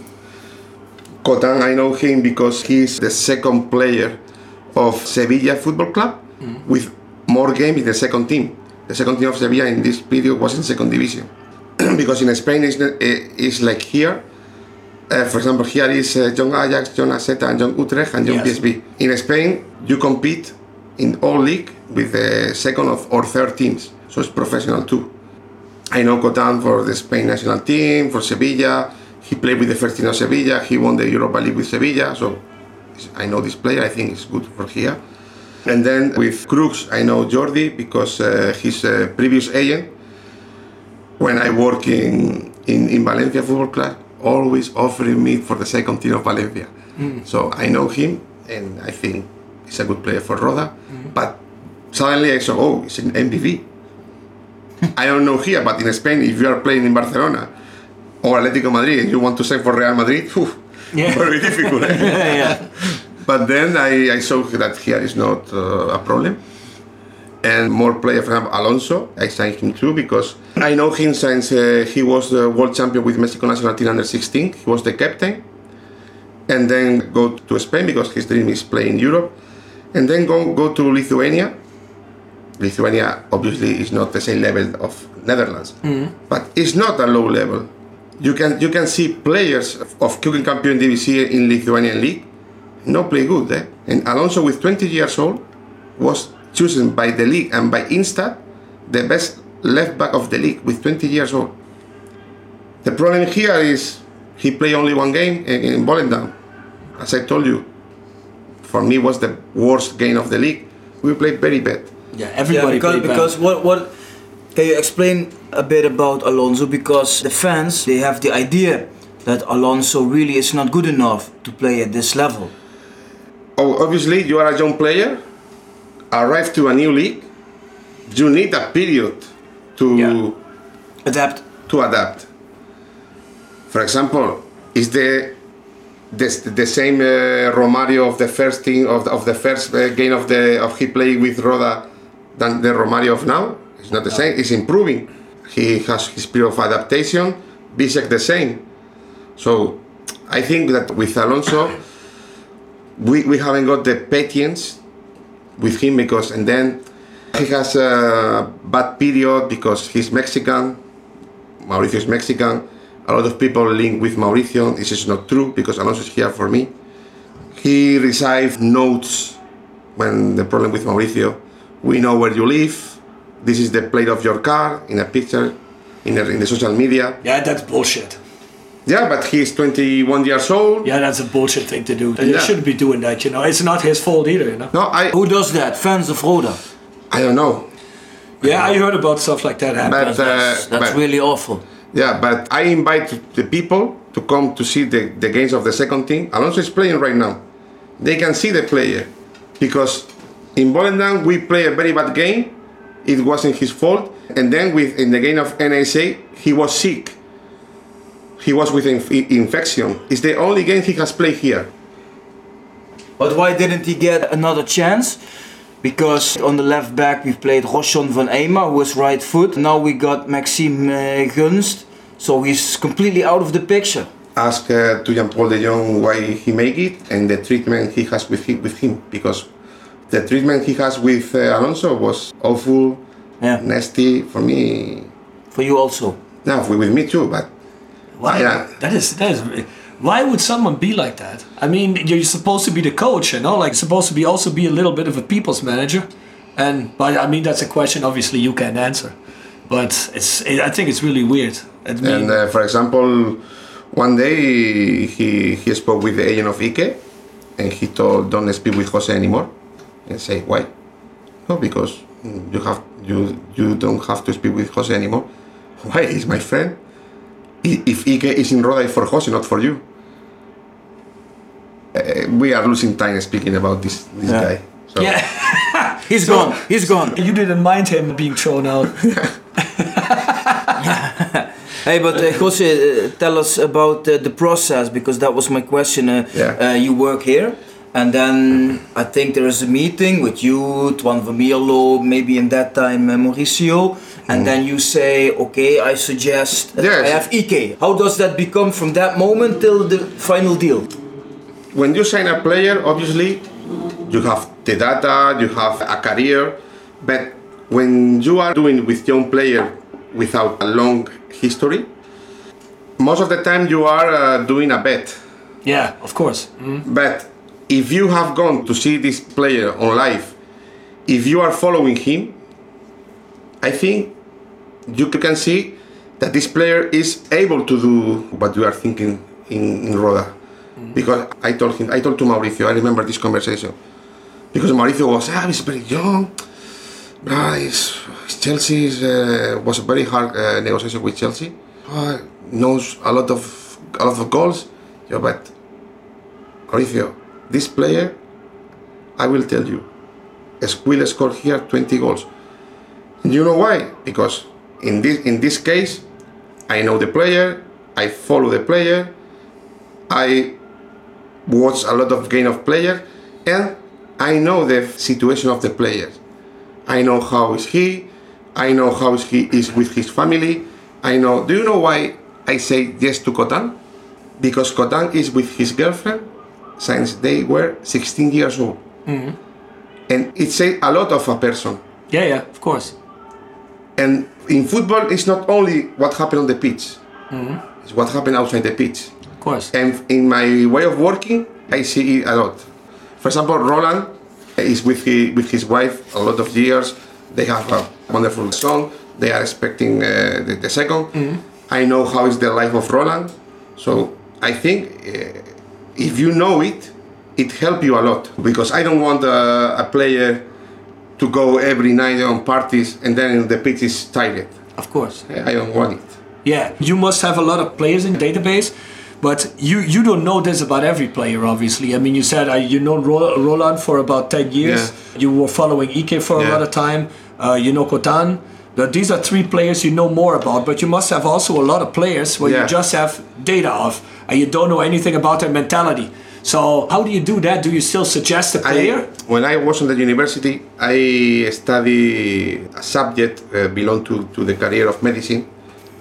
Cotan, I know him because he's the second player of Sevilla Football Club with more games in the second team. The second team of Sevilla in this period was in second division. because in Spain it's, eh, it's like here. Uh, for example, here is uh, Jong Ajax, Jong Azeta, and Jong Utrecht, and Jong Yes. PSV. In Spain, you compete in all league with the second of or third teams, so it's professional too. I know Cotan for the Spain national team, for Sevilla. He played with the first team of Sevilla. He won the Europa League with Sevilla, so I know this player. I think it's good for here. And then with Cruz, I know Jordi because uh, his uh, previous agent when I work in, in, in Valencia Football Club, always offering me for the second team of Valencia. So I know him, and I think he's a good player for Roda. But suddenly I saw, oh, he's an MVV. I don't know here, but in Spain, if you are playing in Barcelona or Atletico Madrid and you want to sign for Real Madrid, phew, very difficult. eh? yeah. But then I, I saw that here is not uh, a problem. And more players, for example, Alonso, I signed him too because I know him since uh, he was the world champion with Mexico national team under 16. He was the captain. And then go to Spain because his dream is play in Europe. And then go, go to Lithuania. Lithuania obviously is not the same level of Netherlands, but it's not a low level. You can you can see players of Keuken Kampioen Divisie in Lithuanian league no play good eh? And Alonso with 20 years old was chosen by the league and by Instat the best left back of the league with 20 years old. The problem here is he played only one game in, in Volendam. As I told you, for me was the worst game of the league. We played very bad. Yeah, Yeah, everybody because, played bad. because what what can you explain a bit about Alonso? Because the fans they have the idea that Alonso really is not good enough to play at this level. Oh, obviously, you are a young player, arrive to a new league. You need a period to Yeah. Adapt. to adapt. For example, is the the, the same uh, Romario of the first team of the, of the first uh, game of the of he played with Roda than the Romario of now? It's not the same. It's improving. He has his period of adaptation. Bisseck the same. So I think that with Alonso, we, we haven't got the patience with him because and then he has a bad period because he's Mexican. Mauricio is Mexican. A lot of people link with Mauricio. This is not true because Alonso is here for me. He received notes when the problem with Mauricio. We know where you live. This is the plate of your car in a picture in the, in the social media. yeah, that's bullshit. Yeah, but he's 21 years old. Yeah, that's a bullshit thing to do. They Yeah. shouldn't be doing that, you know. It's not his fault either, you know. No, I Who does that? Fans of Roda. I don't know. Yeah, I heard about stuff like that happening. But uh, That's, that's but- really awful. Yeah, but I invite the people to come to see the, the games of the second team. Alonso is playing right now. They can see the player because in Volendam we play a very bad game. It wasn't his fault. And then with in the game of NSA he was sick. He was with inf- infection. It's the only game he has played here. But why didn't he get another chance? Because on the left back we played Roshon van Eijma, who was right foot. Now we got Maxime uh, Gunst, so he's completely out of the picture. Ask uh, to Jean Paul de Jong why he made it and the treatment he has with him, with him because the treatment he has with uh, Alonso was awful, Yeah. nasty for me. For you also. No, with me too, but Why? Yeah. That is that is. Why would someone be like that? I mean, you're supposed to be the coach, you know, like supposed to be also be a little bit of a people's manager, and but I mean that's a question obviously you can't answer, but it's I think it's really weird. I mean, and uh, for example, one day he he spoke with the agent of Ike, and he told don't speak with Jose anymore, and say why? No, because you have you you don't have to speak with Jose anymore. Why? He's my friend. I- If Ike is in Roda, it's for Jose, not for you. Uh, we are losing time speaking about this this Yeah. guy. So yeah, He's gone. He's gone. you didn't mind him being thrown out. Hey, but uh, Jose, uh, tell us about uh, the process because that was my question. Uh, Yeah. uh, you work here, and then I think there is a meeting with you, Twan van Mierlo, maybe in that time uh, Mauricio, and then you say, okay, I suggest uh, Yes. I have Ike. How does that become from that moment till the final deal? when you sign a player, obviously you have the data, you have a career, but when you are doing with young player without a long history, most of the time you are uh, doing a bet. yeah, of course. But if you have gone to see this player on live, if you are following him, I think you can see that this player is able to do what you are thinking in, in Roda. Because I told him, I told to Mauricio, I remember this conversation. Because Mauricio was, ah, he's very young. Ah, it's, Chelsea uh, was a very hard uh, negotiation with Chelsea. Uh, knows a lot of a lot of goals. Yeah, but Mauricio, this player, I will tell you, will score here 20 goals. You know why? Because in this in this case, I know the player, I follow the player, I watch a lot of game of player, and I know the situation of the players. I know how is he, I know how is he is with his family. I know. Do you know why I say yes to Cotan? Because Cotan is with his girlfriend since they were 16 years old, Mm. and it says a lot of a person. Yeah, yeah, of course. And in football, it's not only what happened on the pitch; it's what happened outside the pitch. Of course. And in my way of working, I see it a lot. For example, Roland is with his, with his wife a lot of years. They have a wonderful son. They are expecting uh, the, the 2nd I know how is the life of Roland. So I think uh, if you know it, it helps you a lot. Because I don't want a, a player to go every night on parties and then the pitch is tired. Of course. I don't want it. Yeah, you must have a lot of players in the database, but you you don't know this about every player, obviously. I mean, you said uh, you know Ro- Roland for about ten years. Yeah. You were following Ike for a lot of time. Uh, you know Cotan. But these are three players you know more about, but you must have also a lot of players where you just have data of, and you don't know anything about their mentality. So how do you do that? Do you still suggest a player? I, when I was in the university, I study a subject uh, belong to, to the career of medicine.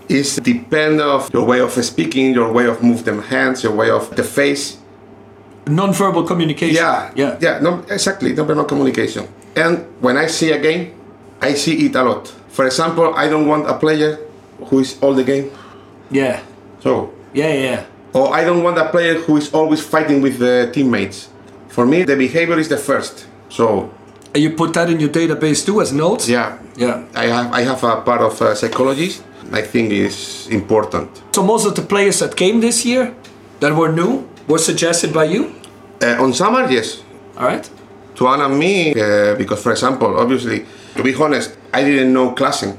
Is depend of your way of speaking, your way of move them hands, your way of the face. Non-verbal communication. Yeah, yeah, yeah, no, exactly, non-verbal communication. And when I see a game, I see it a lot. For example, I don't want a player who is all the game. yeah, So, yeah, yeah. Or I don't want a player who is always fighting with the teammates. For me, the behavior is the first. So, And you put that in your database too as notes. yeah, yeah. I have I have a part of uh, psychology. I think is important. So most of the players that came this year that were new were suggested by you. Uh, on summer, yes. All right. Twan and me, uh, because for example, obviously, to be honest, I didn't know Klassen.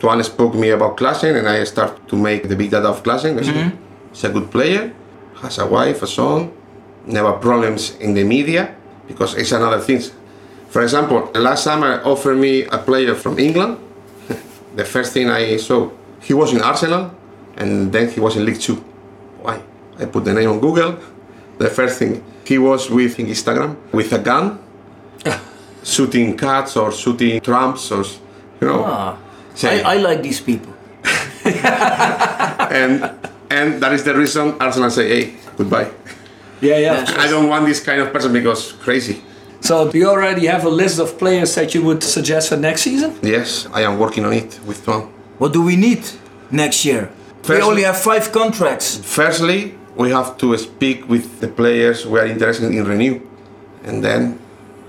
Twan spoke me about Klassen, and I start to make the big data of Klassen. I said, He's a good player, has a wife, a son, never problems in the media, because it's another thing. For example, last summer offered me a player from England. the first thing I saw, he was in Arsenal, and then he was in League Two. Why? I put the name on Google. The first thing, he was with in Instagram with a gun, shooting cats or shooting trumps or you know. Ah, I, I like these people. and and that is the reason Arsenal say, hey, goodbye. Yeah, yeah. I don't want this kind of person because crazy. So do you already have a list of players that you would suggest for next season? Yes, I am working on it with Tom. What do we need next year? we only have five contracts. Firstly, we have to speak with the players we are interested in renew, and then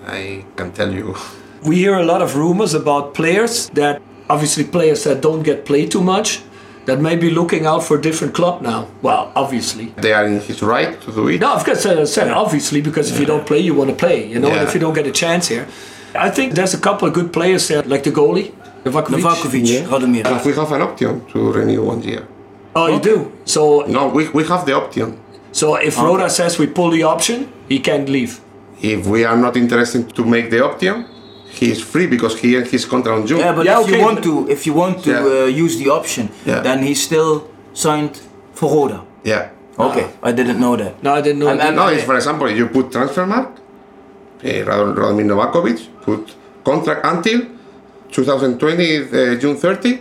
I can tell you. We hear a lot of rumors about players that obviously players that don't get played too much that may be looking out for a different club now. Well, obviously. They are in his right to do it. No, of course, uh, I said obviously because if you don't play, you want to play. You know, and if you don't get a chance here, I think there's a couple of good players there, like the goalie, Novakovic. Novakovic, Radomir. But we have an option to renew one year. Oh, you do. So, No, we, we have the option. so if Roda says we pull the option, he can't leave. If we are not interested to make the option, he is free because he and his contract on June. Yeah, but Yeah, if okay, you want to, if you want to Yeah. uh, use the option, Yeah. then he's still signed for Roda. yeah. Okay, I didn't know that. No, I didn't know. I'm- that. I'm- No, it's for example, you put Transfermarkt, eh, Rad- Radomir Novakovic, put contract until 2020 uh, June 30,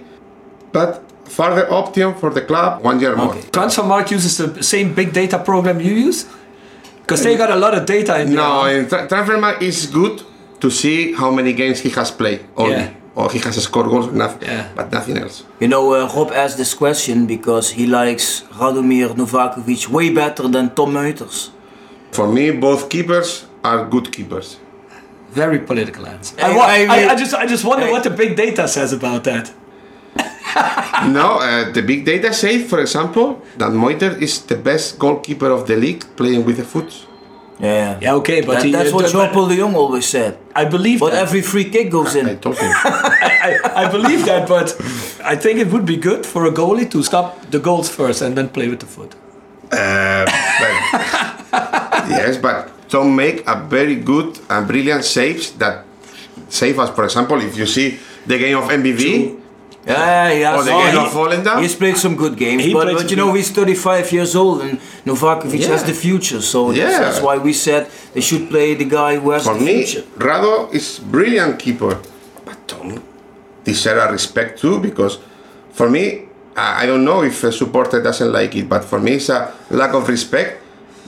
but further option for the club one year more. Okay. Transfermarkt uses the same big data program you use? Because they got a lot of data in No, there. and tra- Transfermarkt is good to see how many games he has played only, Yeah. or he has scored goals, nothing, Yeah. but nothing else. You know, uh, Rob asked this question because he likes Radomir Novakovic way better than Tom Muyters. For me, both keepers are good keepers. Very political answer. I, I- I- I, I just, I just wonder I- what the big data says about that. no, uh, the big data says, for example, that Moiter is the best goalkeeper of the league playing with the foot. Yeah. Yeah, okay, but That- he, that's uh, what but- Jean Paul de Jong always said. I believe But that. every free kick goes I in. told him. I, I believe that, but I think it would be good for a goalie to stop the goals first and then play with the foot. Uh, but- yes, but don't make a very good and brilliant saves that save us. For example, if you see the game of MVV, Yeah, yeah. Or oh, the so game he- of Volendam? He's played some good games, He but, but you know he's 35 years old and Novakovic has the future. So that's, Yeah. that's why we said they should play the guy who has for the me, future. Rado is brilliant keeper, but Tom deserve a respect too because for me, I I don't know if a supporter doesn't like it, but for me it's a lack of respect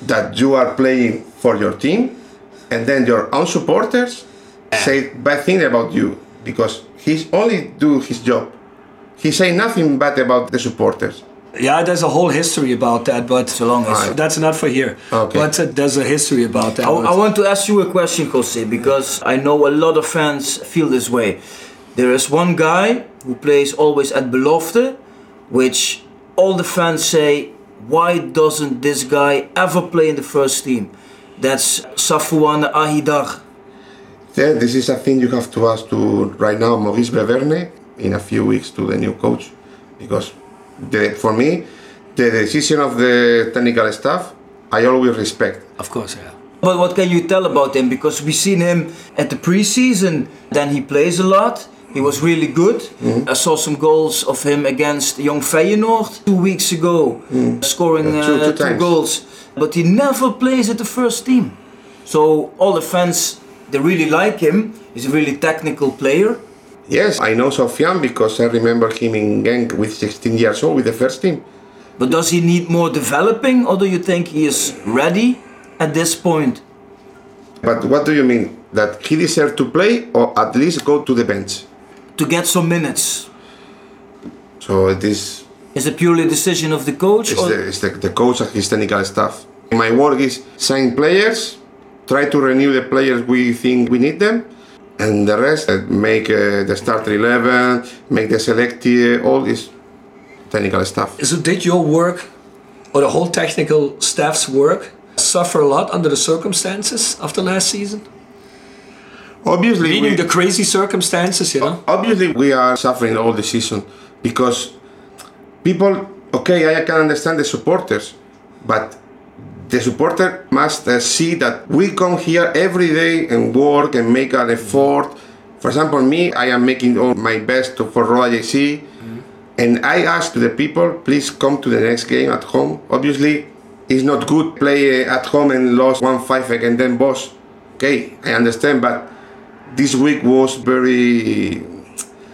that you are playing for your team and then your own supporters say bad thing about you because he's only do his job. He say nothing bad about the supporters. Yeah, there's a whole history about that, but So long as Right. that's not for here. Okay. But uh, there's a history about that. I, I want to ask you a question, Jose, because I know a lot of fans feel this way. There is one guy who plays always at Belofte, which all the fans say, why doesn't this guy ever play in the first team? That's Safouane Ahidar. Then this is a thing you have to ask to right now Maurice Verberne in a few weeks to the new coach because the, for me the decision of the technical staff I always respect. of course, yeah. But what can you tell about him? Because we've seen him at the preseason, then he plays a lot. He was really good. Mm-hmm. I saw some goals of him against Young Feyenoord two weeks ago, scoring Mm. Yeah, two- uh, two two goals. But he never plays at the first team. So all the fans, they really like him. He's a really technical player. Yes, I know Sofian because I remember him in Genk with 16 years old with the first team. But does he need more developing, or do you think he is ready at this point? But what do you mean? That he deserves to play or at least go to the bench? To get some minutes? So it is Is it purely a decision of the coach? it's or- the, it's the, the coach and his technical staff. My work is sign players, try to renew the players we think we need them, and the rest uh, make uh, the starter 11, make the selected, all this technical stuff. So did your work, or the whole technical staff's work, suffer a lot under the circumstances of the last season? Obviously, Meaning we, the crazy circumstances, you know? obviously we are suffering all the season because people. Okay, I can understand the supporters, but the supporter must uh, see that we come here every day and work and make an effort. For example, me, I am making all my best to, for Roda JC, and I ask to the people, please come to the next game at home. Obviously, it's not good play uh, at home and lost one five against Den Bosch. Okay, I understand, but this week was very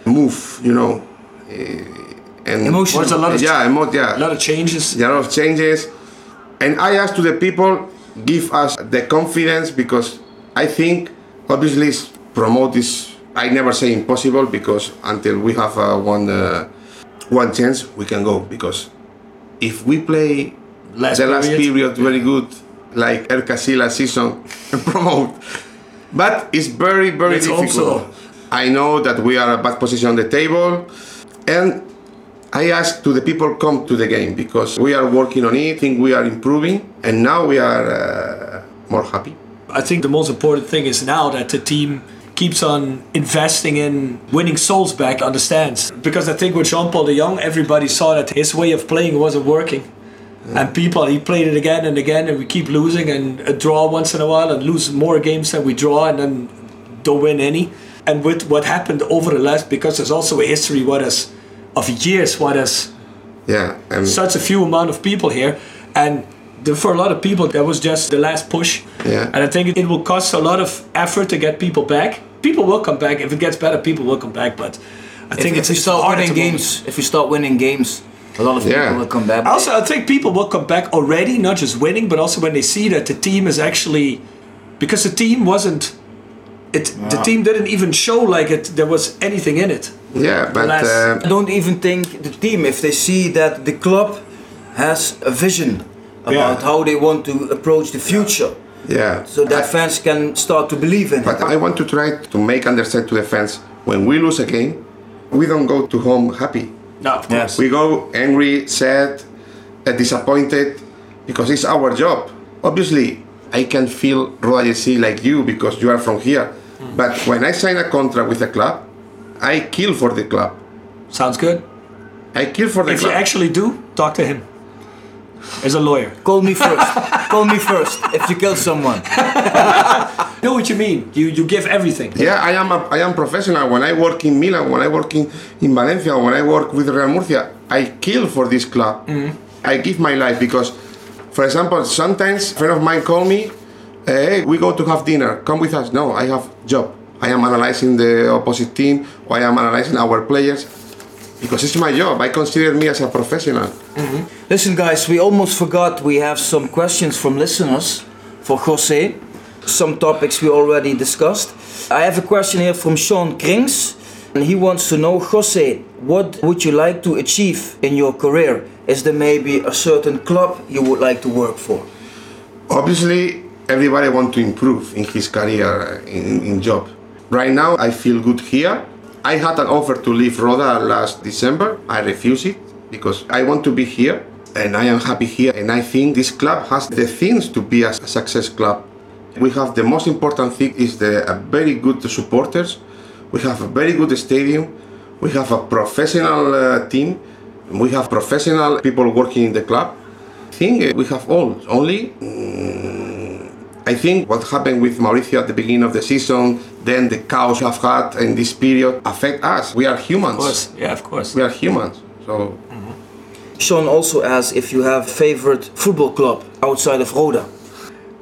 move, you know, eh, and Emotional. Was a lot of yeah, emo- yeah, A lot of changes. there are a lot of changes and i ask to the people give us the confidence because i think obviously promote is i never say impossible because until we have uh, one uh, one chance we can go because if we play Last the last period. period very good like El Casilla season promote but it's very very Let's difficult so. i know that we are a bad position on the table and I ask to the people come to the game because we are working on it, think we are improving, and now we are uh, more happy. I think the most important thing is now that the team keeps on investing in winning souls back on the stands. Because I think with Jean Paul de Jong, everybody saw that his way of playing wasn't working. And people, he played it again and again, and we keep losing and a draw once in a while and lose more games than we draw and then don't win any. And with what happened over the last, because there's also a history what has, of years, what has Yeah, and such a few amount of people here and the, for a lot of people that was just the last push Yeah. and i think it, it will cost a lot of effort to get people back people will come back if it gets better people will come back but i think if, it's if you it's start hard at winning the moment. games, if you start winning games, a lot of Yeah. people will come back. also i think people will come back already not just winning but also when they see that the team is actually because the team wasn't it the team didn't even show like it there was anything in it yeah, but last- uh, I don't even think the team, if they see that the club has a vision about Yeah. how they want to approach the future, yeah. so that I- fans can start to believe in But it. I want to try to make understand to the fans when we lose a game, we don't go to home happy. no of course Yes. We go angry, sad, uh, disappointed because it's our job. Obviously, I can feel Roda JC like you because you are from here. But when I sign a contract with a club, I kill for the club. Sounds good. I kill for the club. If you actually do, talk to him. As a lawyer. Call me first. Call me first if you kill someone. know what you mean. You you give everything. Yeah, I am a, I am professional. When I work in Milan, when I work in, in Valencia, when I work with Real Murcia, I kill for this club. Mm-hmm. I give my life because, for example, sometimes a friend of mine call me, hey, we go to have dinner. Come with us. No, I have job. I am analyzing the opposite team, or I am analyzing our players, because it's my job. I consider me as a professional. Mm-hmm. Listen, guys, we almost forgot we have some questions from listeners for Jose. Some topics we already discussed. I have a question here from Sean Krings, and he wants to know, Jose, what would you like to achieve in your career? Is there maybe a certain club you would like to work for? Obviously, everybody wants to improve in his career, in, in job. Right now, I feel good here. I had an offer to leave Roda last December. I refused it because I want to be here and I am happy here. And I think this club has the things to be a success club. We have the most important thing is the very good supporters. We have a very good stadium. We have a professional uh, team. We have professional people working in the club. I think uh, we have all. Only mm, I think what happened with Mauricio at the beginning of the season, then the chaos I've had in this period affect us. We are humans. Of course. Yeah, of course. We are humans. So Sean also asks if you have favorite football club outside of Roda.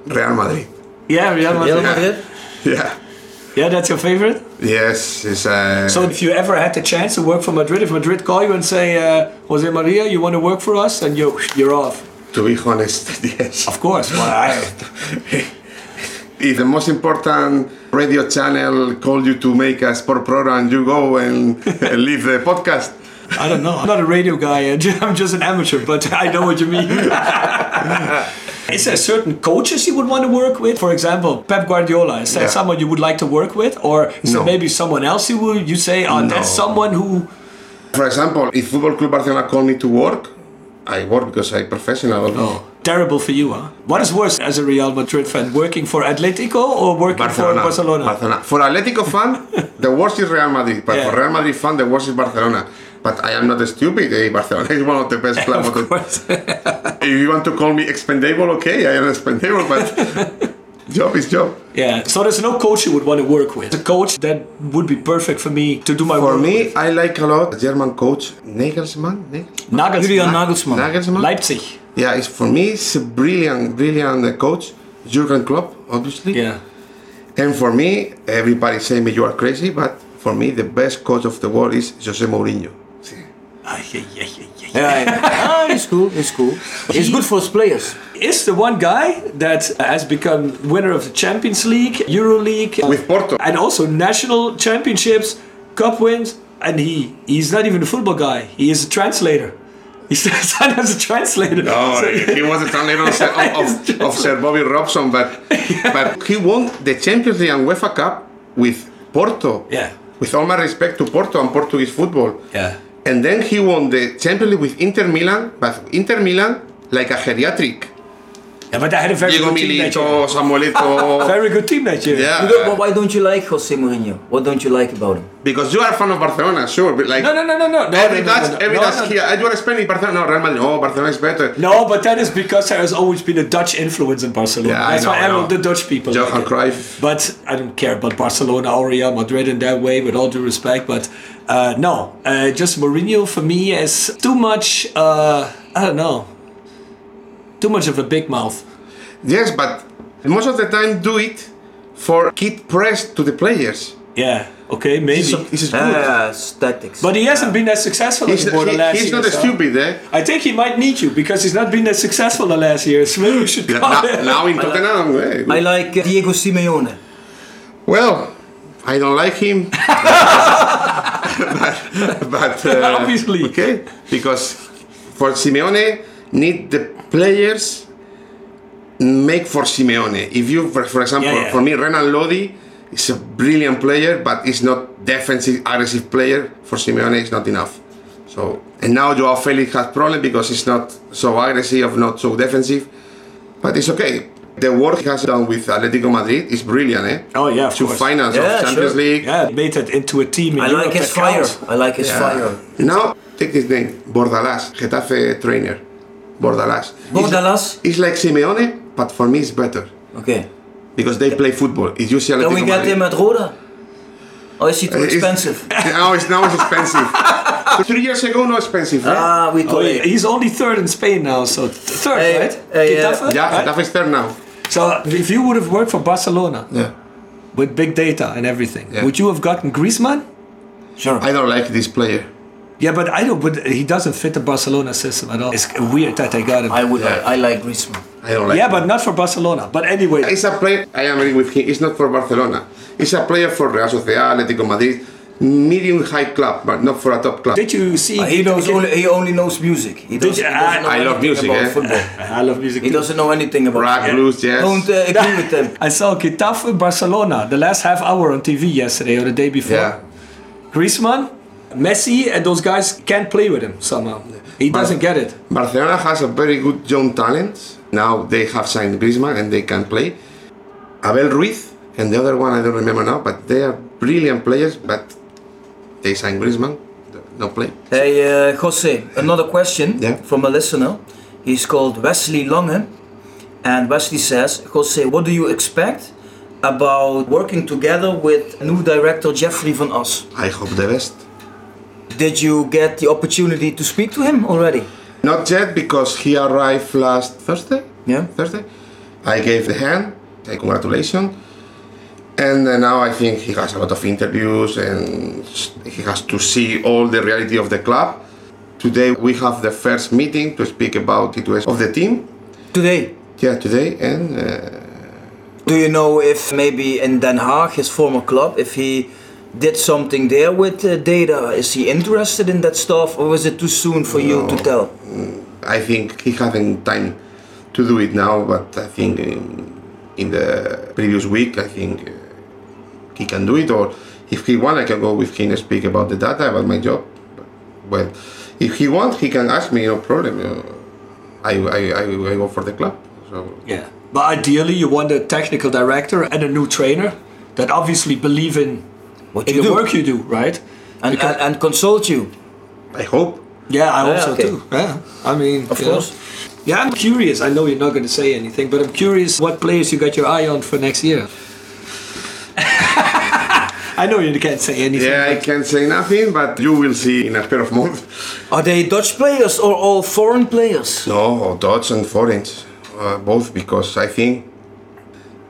Real Madrid. Yeah, Real Madrid. Real Madrid? Yeah. Yeah, that's your favorite. Yes. It's, uh, So if you ever had the chance to work for Madrid, if Madrid call you and say, uh, Jose Maria, you want to work for us, and you you're off. to be honest, yes. Of course. Well, I, if the most important radio channel called you to make a sport program, you go and leave the podcast. I don't know. I'm not a radio guy. I'm just an amateur, but I know what you mean. Is there certain coaches you would want to work with? For example, Pep Guardiola. Is that Yeah. someone you would like to work with, or is No. there maybe someone else you would you say, oh, that's someone who? For example, if Football Club Barcelona called me to work, I work because I'm professional. Oh, terrible for you, huh? What is worse as a Real Madrid fan, working for Atletico or working for Barcelona? Barcelona. For Atletico fan, the worst is Real Madrid, but Yeah. for Real Madrid fan, the worst is Barcelona. But I am not stupid. Eh? Barcelona is one of the best clubs. Of course. if you want to call me expendable, okay, I am expendable, but job is job. yeah. So there's no coach you would want to work with. A coach that would be perfect for me to do my For work. For me, with. I like a lot German coach Nagelsmann. Nagelsmann? Nagelsmann. Julian Nagelsmann. Nagelsmann. Leipzig. Yeah, it's for me. It's a brilliant, brilliant uh, coach. Jurgen Klopp, obviously. Yeah. And for me, everybody say me you are crazy, but for me, the best coach of the world is Jose Mourinho. Ah, yeah, yeah, yeah, yeah. Yeah, yeah. ah, it's cool. It's cool. It's good for his players. Is the one guy that has become winner of the Champions League, Euro League, With Porto. and also national championships, cup wins, and he he's not even a football guy. He is a translator. He's signed as a translator. No, So- he was a translator of, of, of Sir Bobby Robson, but but he won the Champions League and UEFA Cup with Porto. Yeah. With all my respect to Porto and Portuguese football. Yeah. And then he won the Champions League with Inter Milan, but Inter Milan like a geriatric. Yeah, but they had a very Diego good team that. Milito, Samuelito. Very good team that year. yeah. You don't- why don't you like Jose Mourinho? What don't you like about him? Because you are a fan of Barcelona, sure. But like No, no, no, no, no. no every no, no, Dutch, no, no, every no, Dutch no. here, "Ah, you are Spanish, Barcelona, no, Real Madrid, oh, Barcelona is better. No, but that is because there has always been a Dutch influence in Barcelona. Yeah, I That's know, why I all know. the Dutch people. Johan like. Cruyff. But I don't care about Barcelona or Real Madrid in that way, with all due respect. But uh, no, uh, just Mourinho for me is too much. Uh, I don't know. Too much of a big mouth. Yes, but most of the time do it for kid press to the players. Yeah. Okay, maybe. This is, this is good. Ah, it's tactics. but he hasn't been that successful he's anymore the he- last he's year. He's not so- stupid, eh? I think he might need you because he's not been that successful the last years. Maybe you should Yeah, now, now in Tottenham, eh? I like uh, Diego Simeone. Well, I don't like him. but but, uh, Obviously. Okay, because for Simeone, need the players make for Simeone. If you, for, for example, Yeah, yeah. for me, Renan Lodi is a brilliant player, but he's not defensive, aggressive player. For Simeone, it's not enough. So, and now Joao Felix has problem because he's not so aggressive, not so defensive. But it's okay. The work he has done with Atletico Madrid is brilliant, eh? Oh yeah, of Two course. finals Yeah, of Champions sure. League. Yeah, made it into a team in I Europe like his fire. counts. I like his Yeah. fire. Now, take this name, Bordalas, Getafe trainer. Bordalas. Bordalas? It's like Simeone, but for me it's better. Okay. Because they play football. It's usually Can we get him at Roda? Or is he too Uh, it's- expensive? now it's now it's expensive. Three years ago, no expensive. eh? Ah, we Oh, told he- he's only third in Spain now, so third, Hey, right? hey, Getafe, yeah, right? Getafe is third now. So if you would have worked for Barcelona Yeah. with big data and everything, Yeah. would you have gotten Griezmann? Sure. I don't like this player. Yeah, but I don't. But he doesn't fit the Barcelona system at all. It's weird that they got him. I would. Yeah. I like Griezmann. I don't like yeah, him. but not for Barcelona. But anyway, It's a player, I am agree with him, it's not for Barcelona. It's a player for Real Sociedad, Atletico Madrid, medium high club, but not for a top club. did you see? Uh, he knows only. He only knows music. He doesn't, you- he doesn't know I love music, about eh? football. I love music. He too. doesn't know anything about. Rock, blues, jazz. Don't uh, agree with them. I saw Getafe Barcelona the last half hour on TV yesterday or the day before. Yeah. Griezmann, Messi, and those guys can't play with him somehow. He doesn't get it. Barcelona has a very good young talent. Now they have signed Griezmann and they can play. Abel Ruiz and the other one I don't remember now, but they are brilliant players. But they signed Griezmann, no play. Hey, uh, Jose, another question Yeah. from a listener. He's called Wesley Lange. And Wesley says, Jose, what do you expect about working together with new director Jeffrey van As. I hope the best. Did you get the opportunity to speak to him already? Not yet because he arrived last Thursday. Yeah. Thursday. I gave the hand, say congratulations. And uh, now I think he has a lot of interviews and he has to see all the reality of the club. Today we have the first meeting to speak about the situation of the team. Today. Yeah, today and uh, Do you know if maybe in Den Haag, his former club, if he did something there with uh, data? Is he interested in that stuff or is it too soon for you to tell? I think he hasn't time to do it now. But I think in, in the previous week I think uh, he can do it. Or if he want, I can go with him and speak about the data about my job. Well, if he want, he can ask me. No problem. Uh, I, I, I, I go for the club. So Yeah. But ideally, you want a technical director and a new trainer that obviously believe in, What in you the do. work you do, right? and, Because- and, and consult you. I hope. Yeah, I hope Yeah, so okay. too. Yeah, I mean, Of you know. course. Yeah, I'm curious. I know you're not going to say anything, but I'm curious what players you got your eye on for next year. I know you can't say anything. Yeah, I can't say nothing, but you will see in a pair of months. Are they Dutch players or all foreign players? No, Dutch and foreigns, uh, both, because I think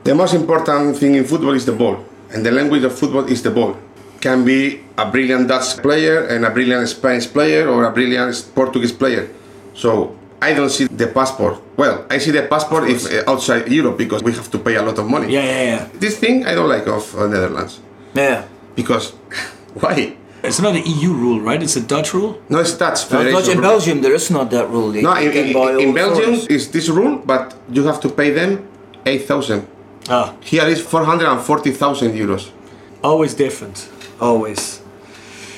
the most important thing in football is the ball, and the language of football is the ball. Can be a brilliant Dutch player and a brilliant Spanish player or a brilliant Portuguese player. So I don't see the passport. Well, I see the passport if uh, outside Europe because we have to pay a lot of money. Yeah, yeah, yeah. This thing I don't like of uh, Netherlands Yeah. because why? It's not an EU rule, right? It's a Dutch rule. No, it's Dutch No. Dutch in. Belgium, there is not that rule. They No, in, in, in Belgium is this rule, but you have to pay them eight thousand. Ah, Here is 440,000 euros. always different. Always.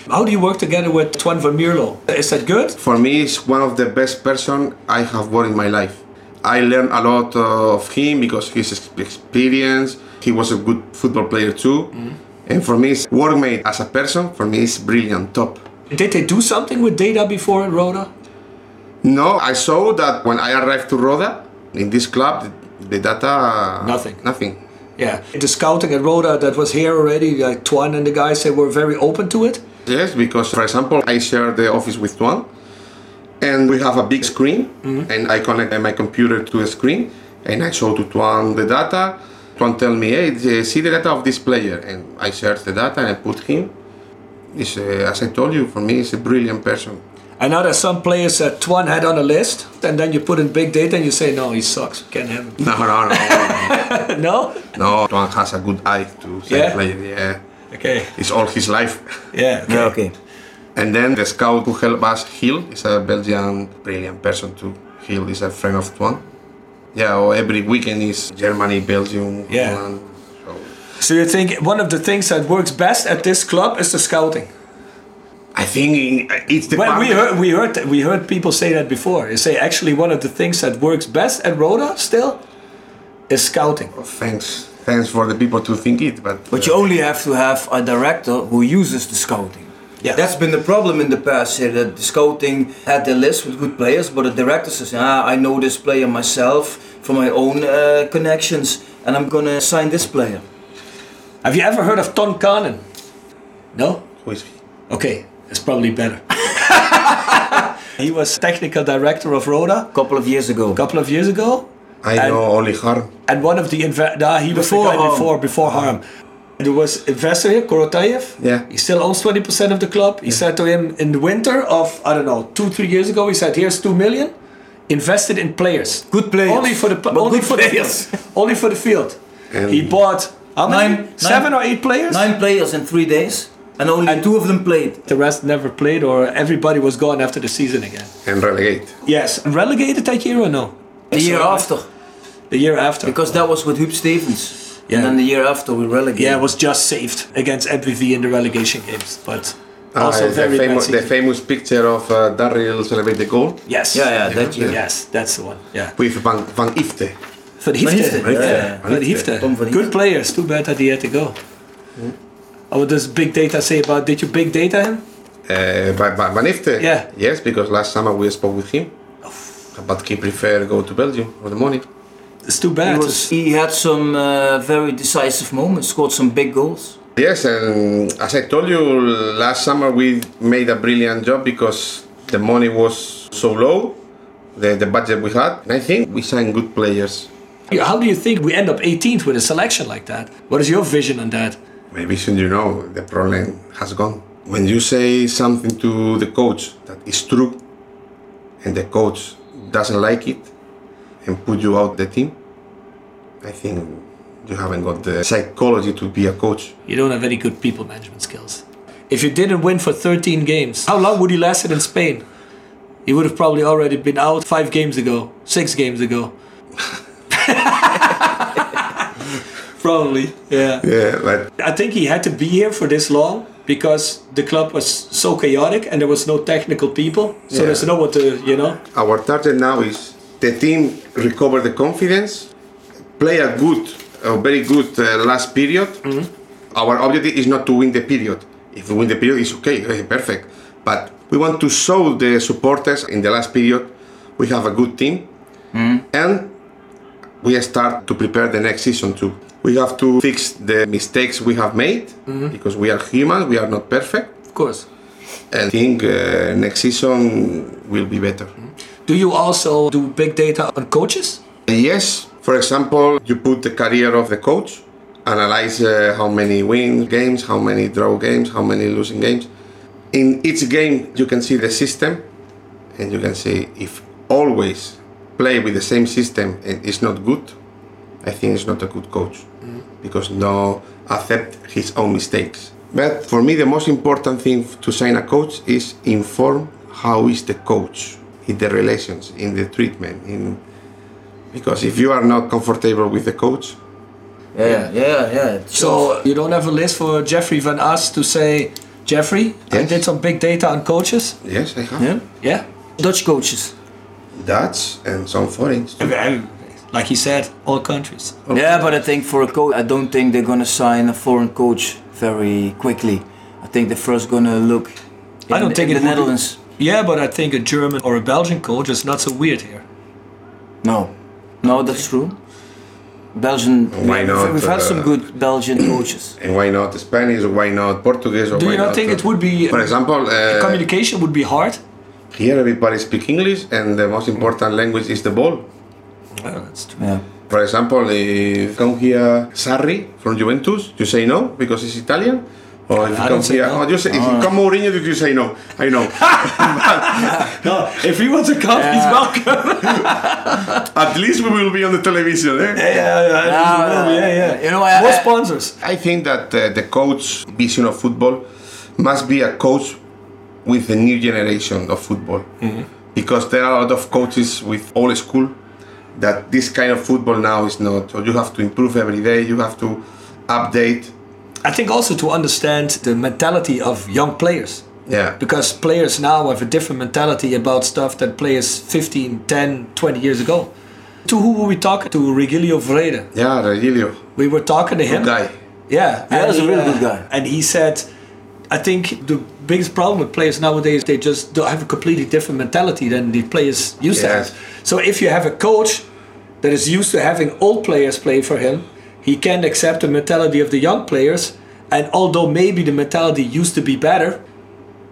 How do you work together with Twan van Mierlo? Is that good? For me, it's one of the best person I have worked in my life. I learned a lot of him because his experience. He was a good football player too. And for me, his workmate as a person, for me, is brilliant, top. Did they do something with data before at Roda? No, I saw that when I arrived to Roda, in this club, the, data... Nothing. Nothing. Yeah. The scouting at Roda that was here already, like Twan and the guys, they were very open to it. Yes, because for example, I share the office with Twan, and we have a big screen, and I connect my computer to a screen, and I show to Twan the data. Twan tell me, hey, see the data of this player, and I search the data and I put him. Uh, as I told you, for me, he's a brilliant person. I know there's some players that Twan had on the list, and then you put in big data and you say, no, he sucks, can't have him. No, no, no, no? no. Twan has a good eye to say Yeah? player. Yeah, Okay. it's all his life. Yeah. Okay. Yeah, okay. And then the scout who helped us, Hill, is a Belgian brilliant person too. Hill is a friend of Twan. Yeah, or every weekend is Germany, Belgium, Yeah. Holland. So So you think one of the things that works best at this club is the scouting? I think it's the Well, we heard we heard we heard people say that before. They say actually one of the things that works best at Roda still is scouting. Thanks, thanks for the people to think it, but But you only have to have a director who uses the scouting. Yeah. That's been the problem in the past here that the scouting had their list with good players, but the director says, ah, I know this player myself from my own uh, connections and I'm gonna sign this player. Have you ever heard of Ton Caanen? No? who is he? Okay, it's probably better. he was technical director of Roda A couple of years ago. a couple of years ago. I And- know only Harm. And one of the inve- nah, he was Before the guy Harm. before before Harm. There was investor here, Korotayev. Yeah. He still owns twenty percent of the club. He said to him in the winter of I don't know two three years ago. He said, "Here's two million, invested in players. Good players. Only for the But only good for players. the only for the field. And- he bought how many? Nine- Seven nine- or eight players. Nine players in three days and only two of them played. The rest never played, or everybody was gone after the season again. and relegate. Yes, relegated that year or no? The year So, after. The year after. Because that was with Huub Stevens. Yeah. And then the year after we relegated. yeah, it was just saved against MVV in the relegation games, but Ah, also the, very famous, the famous picture of uh, Daryl celebrate the goal Yes. Yeah, yeah, that year. Yes, that's the one. Yeah. with Van, Van Ifte. Van Hyfte. Van Hyfte, Yeah. yeah. Van Hyfte. Tom Van Good players. Too bad that he had to go. Oh, what does big data say about? Did you big data him? Uh, by, by Van Ifte? Yeah. Yes, because last summer we spoke with him. But he prefer go to Belgium for the money. It's too bad. He, was, he had some uh, very decisive moments, scored some big goals. Yes, and as I told you last summer, we made a brilliant job because the money was so low, the, the budget we had, and I think we signed good players. How do you think we end up 18th with a selection like that? What is your vision on that? Maybe soon you know the problem has gone. When you say something to the coach that is true, and the coach doesn't like it and put you out the team, I think you haven't got the psychology to be a coach. You don't have any good people management skills. If you didn't win for 13 games, how long would he lasted in Spain? You would have probably already been out five games ago, six games ago. Probably, yeah. Yeah, but I think he had to be here for this long because the club was so chaotic and there was no technical people. So Yeah. there's no one to, you know. our target now is the team recover the confidence, play a good, a very good uh, last period. Our objective is not to win the period. If we win the period, it's okay, perfect. But we want to show the supporters in the last period we have a good team, and we start to prepare the next season too. We have to fix the mistakes we have made because we are human. We are not perfect. Of course. And I think uh, next season will be better. Do you also do big data on coaches? Yes, for example, you put the career of the coach, analyze uh, how many win games, how many draw games, how many losing games. In each game, you can see the system, and you can see if always play with the same system and it's not good, I think it's not a good coach because no accept his own mistakes. But for me, the most important thing to sign a coach is inform how is the coach in the relations, in the treatment, in because if you are not comfortable with the coach, Yeah, yeah, yeah. So you don't have a list for Jeffrey Van As to say, Jeffrey, I did some big data on coaches. yes, I have yeah? Yeah. Dutch coaches. Dutch and some foreigners. Too. Like he said, all countries. Yeah, but I think for a coach, I don't think they're gonna sign a foreign coach very quickly. I think they're first gonna look. In, I don't think in the would be- Netherlands. Yeah, but I think a German or a Belgian coach is not so weird here. No, no, that's true. Belgian. Why we- not, We've had some uh, good Belgian coaches. And why not Spanish? Why not Portuguese? Or Do why you not think uh, it would be For example, uh, communication would be hard? here everybody speaks English, and the most important language is the ball. Well, that's true. Yeah. For example, if come here Sarri from Juventus, you say no because he's Italian. Or if you I come don't here, no. oh, you say, if you come Mourinho, you say no. I know. No, if he wants to come, he's welcome. At least we will be on the television. Eh? yeah, yeah, yeah, yeah, yeah. You know, I, More sponsors. I think that uh, the coach vision of football must be a coach with the new generation of football, because there are a lot of coaches with old school that this kind of football now is not. So you have to improve every day. You have to update. I think also to understand the mentality of young players. Yeah. Because players now have a different mentality about stuff than players 15, 10, 20 years ago. To who were we talking to? Regilio Vrede. Yeah, Regilio. We were talking to him. Good guy. Yeah, Yeah, he's a really uh, good guy. And he said, I think the biggest problem with players nowadays, they just don't have a completely different mentality than the players used to have. So if you have a coach that is used to having old players play for him, he can't accept the mentality of the young players. And although maybe the mentality used to be better,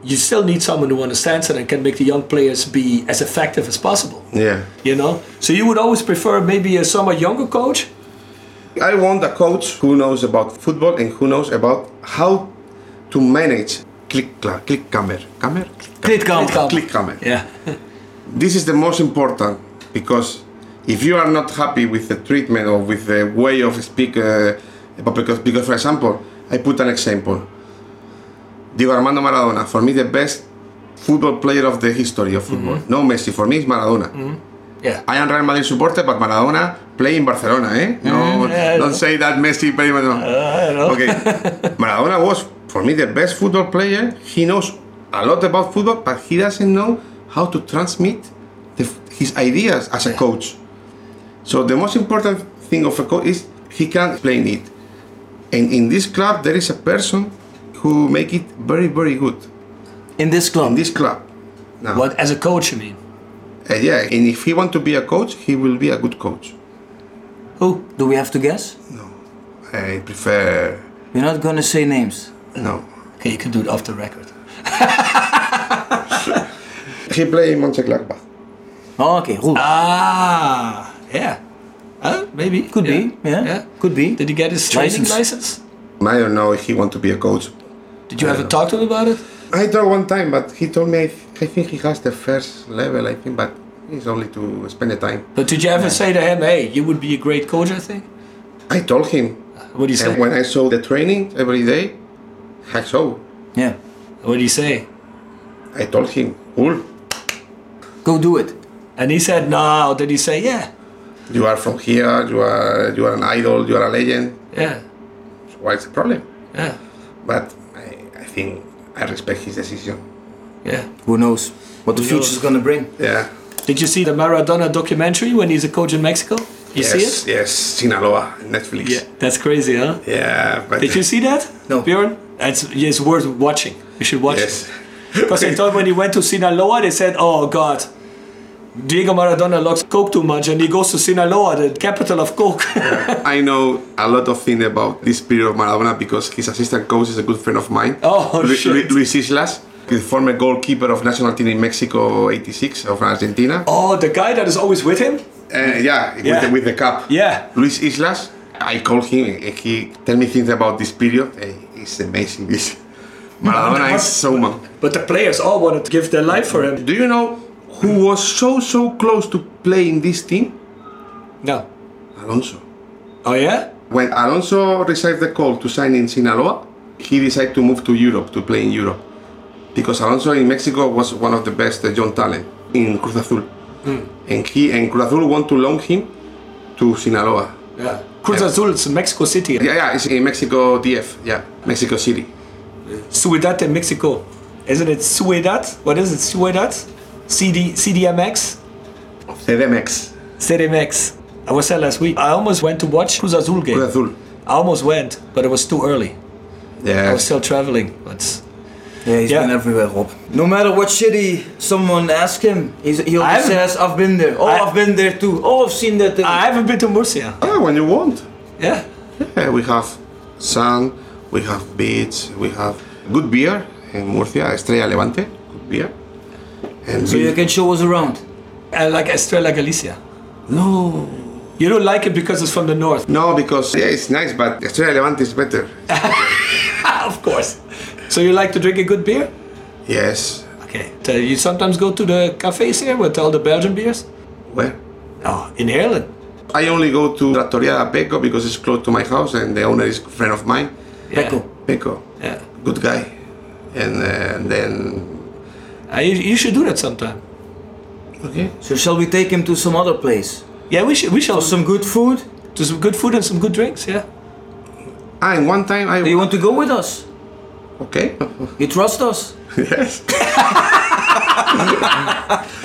you still need someone who understands it and can make the young players be as effective as possible. Yeah. You know, so you would always prefer maybe a somewhat younger coach. I want a coach who knows about football and who knows about how to manage click click camera camera Kleedkamer. click camera. Yeah. This is the most important because if you are not happy with the treatment or with the way of speak, uh, because because for example, I put an example. Diego Armando Maradona, for me the best football player of the history of football. No Messi, for me it's Maradona. Yeah. I am Real Madrid supporter, but Maradona play in Barcelona, eh? No, yeah, I don't say that Messi play in. I know. Okay, Maradona was for me the best football player. He knows a lot about football, but he doesn't know how to transmit the, his ideas as a coach. So the most important thing of a coach is he can explain it. And in this club, there is a person who make it very, very good. In this club. In this club. Now, What as a coach, you mean? uh, yeah, and if he want to be a coach, he will be a good coach. Who? Do we have to guess? No, I prefer You're not gonna say names. No. Okay, you can do it off the record. He play in Mönchengladbach. Oh, okay, goed. Ah. ah, yeah. Huh? Maybe. Could be, yeah. yeah. Could be. Did he get his training License. license? I don't know if he want to be a coach. Did you I ever don't talk to him about it? I talked one time, but he told me I, I think he has the first level. I think, but it's only to spend the time. But did you ever say to him, "Hey, you would be a great coach"? I think. I told him, What did he say? and when I saw the training every day, I saw. Yeah. What did he say? I told him, cool. Go do it. And he said, "No." Did he say, "Yeah, You are from here. You are you are an idol. You are a legend. yeah, What's the problem? yeah, But I, I think I respect his decision. yeah"? Who knows what the future is gonna bring? Yeah. Did you see the Maradona documentary when he's a coach in Mexico? You yes, see it? Yes, Sinaloa, Netflix. Yeah, that's crazy, huh? Yeah, but Did you see that? No. Bjorn? It's, it's worth watching. You should watch Yes. it. Because I thought when he went to Sinaloa, they said, oh God, Diego Maradona likes Coke too much and he goes to Sinaloa, the capital of Coke. I know a lot of things about this period of Maradona because his assistant coach is a good friend of mine. Oh, Lu- shit. Lu- Luis Islas, the former goalkeeper of national team in Mexico '86 of Argentina. oh, the guy that is always with him? Uh, yeah, With, the, with the cup. Yeah. Luis Islas. I called him and he tell me things about this period. Hey, it's amazing. This Maradona is so man. But the players all wanted to give their life for him. Do you know who was so so close to play in this team? No. Alonso. Oh, yeah? When Alonso received the call to sign in Sinaloa, he decided to move to Europe to play in Europe. Because Alonso in Mexico was one of the best uh, young talent in Cruz Azul. And he and Cruz Azul want to loan him to Sinaloa. Yeah. Cruz. Azul is Mexico City. Yeah, yeah, it's in Mexico DF, yeah, Mexico City. Ciudad de Mexico. Isn't it Ciudad? What is it? Ciudad? CD, CDMX? CDMX. CDMX. I was there last week. I almost went to watch Cruz Azul game. Cruz Azul. I almost went, but it was too early. Yeah. I was still traveling. But Yeah, he's Yeah. been everywhere, Rob. No matter what city someone asks him, he's, he always says, I've been there. Oh, I- I've been there too. Oh, I've seen that. Thing. I haven't been to Murcia. Yeah, when you want. Yeah. Yeah, we have sun, we have beach, we have good beer in Murcia, Estrella Levante, good beer. And so we- you can show us around. I like Estrella Galicia. no, You don't like it because it's from the north. no, because yeah, it's nice, but Estrella Levante is better. of course. So you like to drink a good beer? Yes. Okay. So you sometimes go to the cafes here with all the Belgian beers? Where? Oh, in Heerlen. I only go to Trattoria da Peco because it's close to my house and the owner is a friend of mine. Yeah. Pecco. Peco, Yeah. good guy. And uh, then, Uh, you, you should do that sometime. okay. So shall we take him to some other place? Yeah, we should. We shall For some good food? to some good food and some good drinks. Yeah. Ah, and one time I. Do you want to go with us? Okay. You trust us? yes.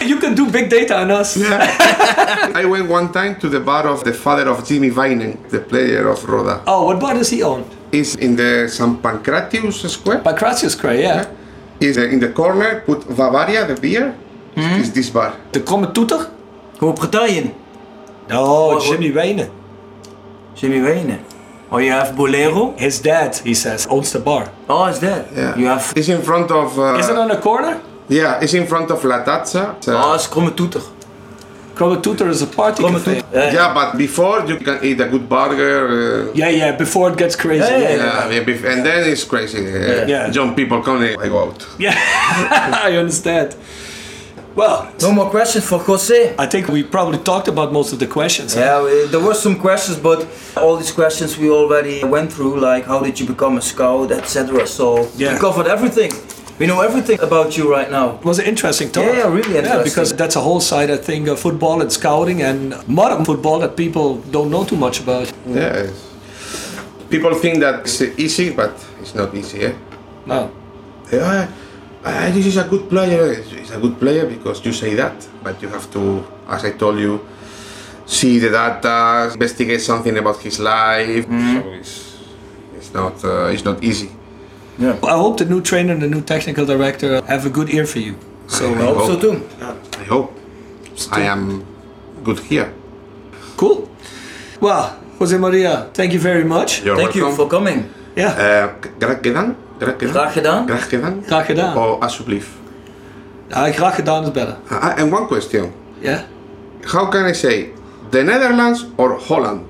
You can do big data on us. I went one time to the bar of the father of Jimmy Vainen, the player of Roda. Oh, what bar does he own? It's in the San Pancratius Square. Pancratius Square, yeah. Is uh, in the corner, put Bavaria, the beer, is hmm? this bar. De kromme toeter? Groot-Brittannië. No, What- Jimmy Wijnen. Jimmy Wayne. Oh, you have Bolero. His dad, he says, owns the bar. Oh, his dad. Yeah. You have. It's in front of. Uh, Is it on the corner? Yeah, it's in front of La Tazza. It's, uh, Oh, is Kromme Toeter. Kromme toeter is a party Kromme cafe. Toeter. Eh, yeah, but before you can eat a good burger. Uh, Yeah, yeah, before it gets crazy. Yeah, Yeah, yeah, yeah. yeah, bef- and then it's crazy. Yeah. Young people come and I go out. Yeah, I understand. Well, No more questions for Jose. I think we probably talked about most of the questions. Yeah, we- there were some questions, but all these questions we already went through, like how did you become a scout, etc. So Yeah. we covered everything. We know everything about you right now. It was an interesting talk. Yeah, yeah, really Yeah, because that's a whole side, I think, of football and scouting and modern football that people don't know too much about. Yes. People think that it's easy, but it's not easy. Eh? No. Yeah, uh, this is a good player. He's a good player because you say that, but you have to, as I told you, see the data, investigate something about his life. So it's, it's not uh, it's not easy. Yeah. I hope the new trainer and the new technical director have a good ear for you. So, I I hope so too. I hope I am good here. cool. Well, Jose Maria, thank you very much. You're Thank you for coming. Yeah, Uh, graag gedaan. Graag gedaan. Graag gedaan. Graag gedaan. graag gedaan. Or alsjeblieft. Ja, graag gedaan is better. Uh, and one question: Yeah. How can I say the Netherlands or Holland?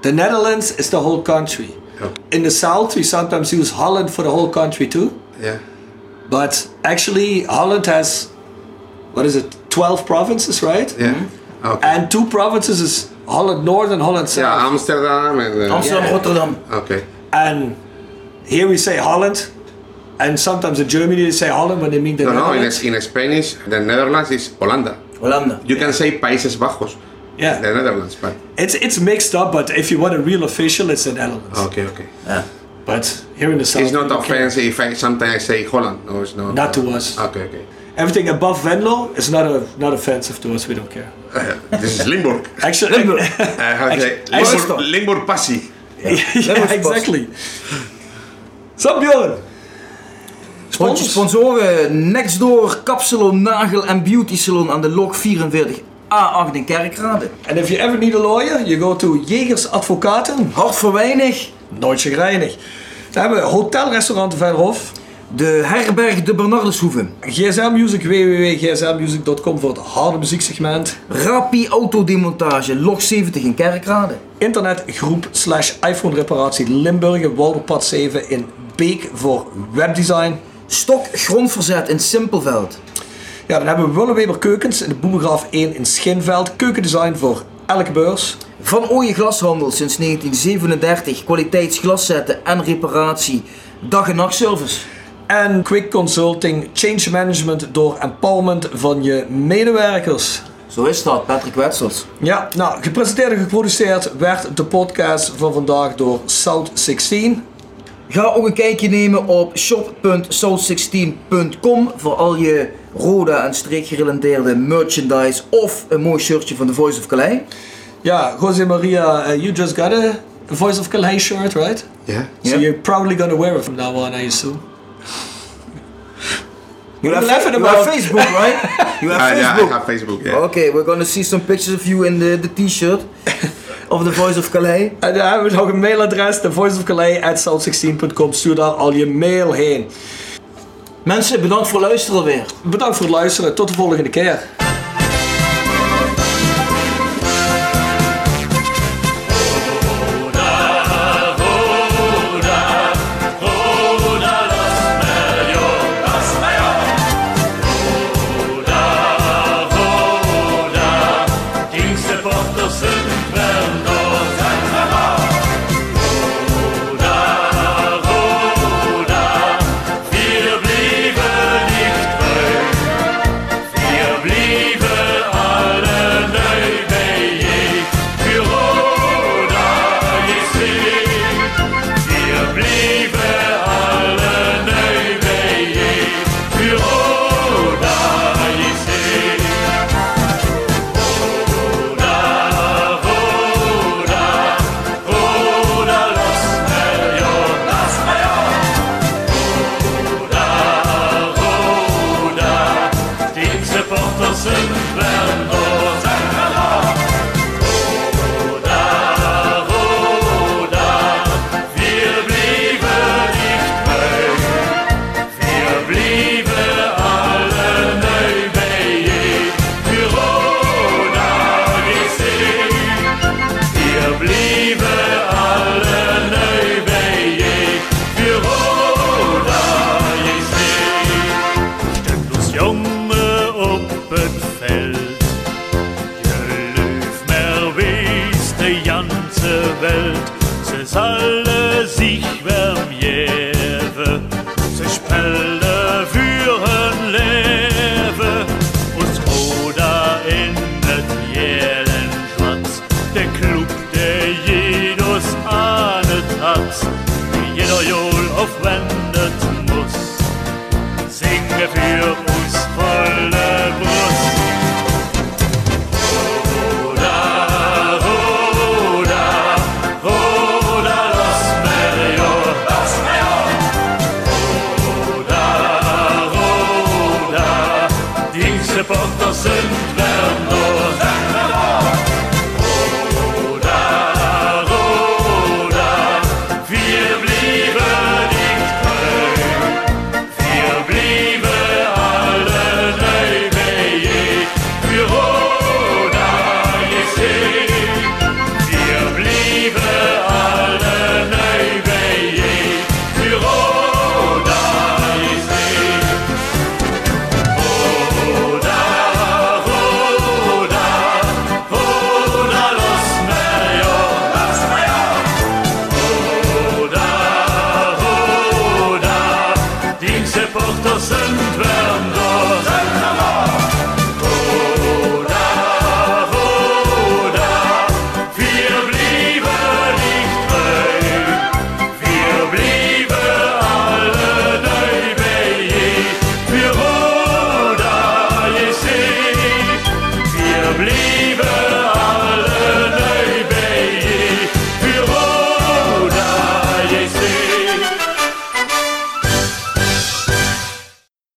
The Netherlands is the whole country. Yeah. In the south, we sometimes use Holland for the whole country too. Yeah. But actually, Holland has, what is it, 12 provinces, right? Yeah. Okay. And two provinces is Holland North and Holland South. yeah, Amsterdam and. Uh, Amsterdam, Yeah. Rotterdam. Okay. And here we say Holland, and sometimes in Germany they say Holland when they mean the No, no. In, Netherlands. in Spanish, the Netherlands is Holanda. Hollanda. You can say Países Bajos, yeah, the Netherlands, but it's it's mixed up, but if you want a real official, it's the Netherlands. okay, okay. Yeah. But here in the south, It's not we don't care. offensive if I, sometimes I say Holland. No, it's not. Not to us. Okay, okay. Everything above Venlo is not a not offensive to us. We don't care. Uh, this is Limburg. Actually, Limburg. I have Actually- Limburg, Limburg Passie. yeah, exactly. So Bjorn, Sponsors. Sponsoren Nextdoor, Kapsalon, Nagel en Beauty Salon aan de Lok 44 A8 in Kerkrade. and if you ever need a lawyer, you go to Jegers Advocaten. Hart voor weinig. Nooit chagrijnig. Dan hebben we hotelrestaurant Verhof. De Herberg de Bernardeshoeve. GSM Music, www.gsmmusic.com voor het harde muzieksegment. Rapi Autodemontage, Lok 70 in Kerkrade. Internetgroep slash iPhone reparatie Limburgen, Walderpad 7 in Beek voor webdesign. Stok Grondverzet in Simpelveld. Ja, dan hebben we Willeweber Keukens in de Boebegraaf 1 in Schinveld. Keukendesign voor elke beurs. Van Ooyen Glashandel sinds 1937. Kwaliteitsglaszetten en reparatie. Dag en nachtservice. En Quick Consulting, change management door empowerment van je medewerkers. Zo is dat, Patrick Wetsels. Ja, nou, gepresenteerd en geproduceerd werd de podcast van vandaag door South 16. Ga ook een kijkje nemen op shop.south16.com voor al je Roda en streekgerelateerde merchandise of een mooi shirtje van The Voice of Calais. Ja, Jose Maria, uh, you just got a, Voice of Calais shirt, right? Yeah. So Yeah. you're probably gonna wear it from now on, I assume. You have, laughing you have about? Facebook, right? You have Uh, yeah, I Facebook. have Facebook. Yeah. Okay, we're gonna see some pictures of you in the, the t-shirt of The Voice of Calais. En dan hebben we nog een mailadres, thevoiceofcalais.south16.com. Stuur daar al je mail heen. Mensen, bedankt voor het luisteren weer. Bedankt voor het luisteren. Tot de volgende keer.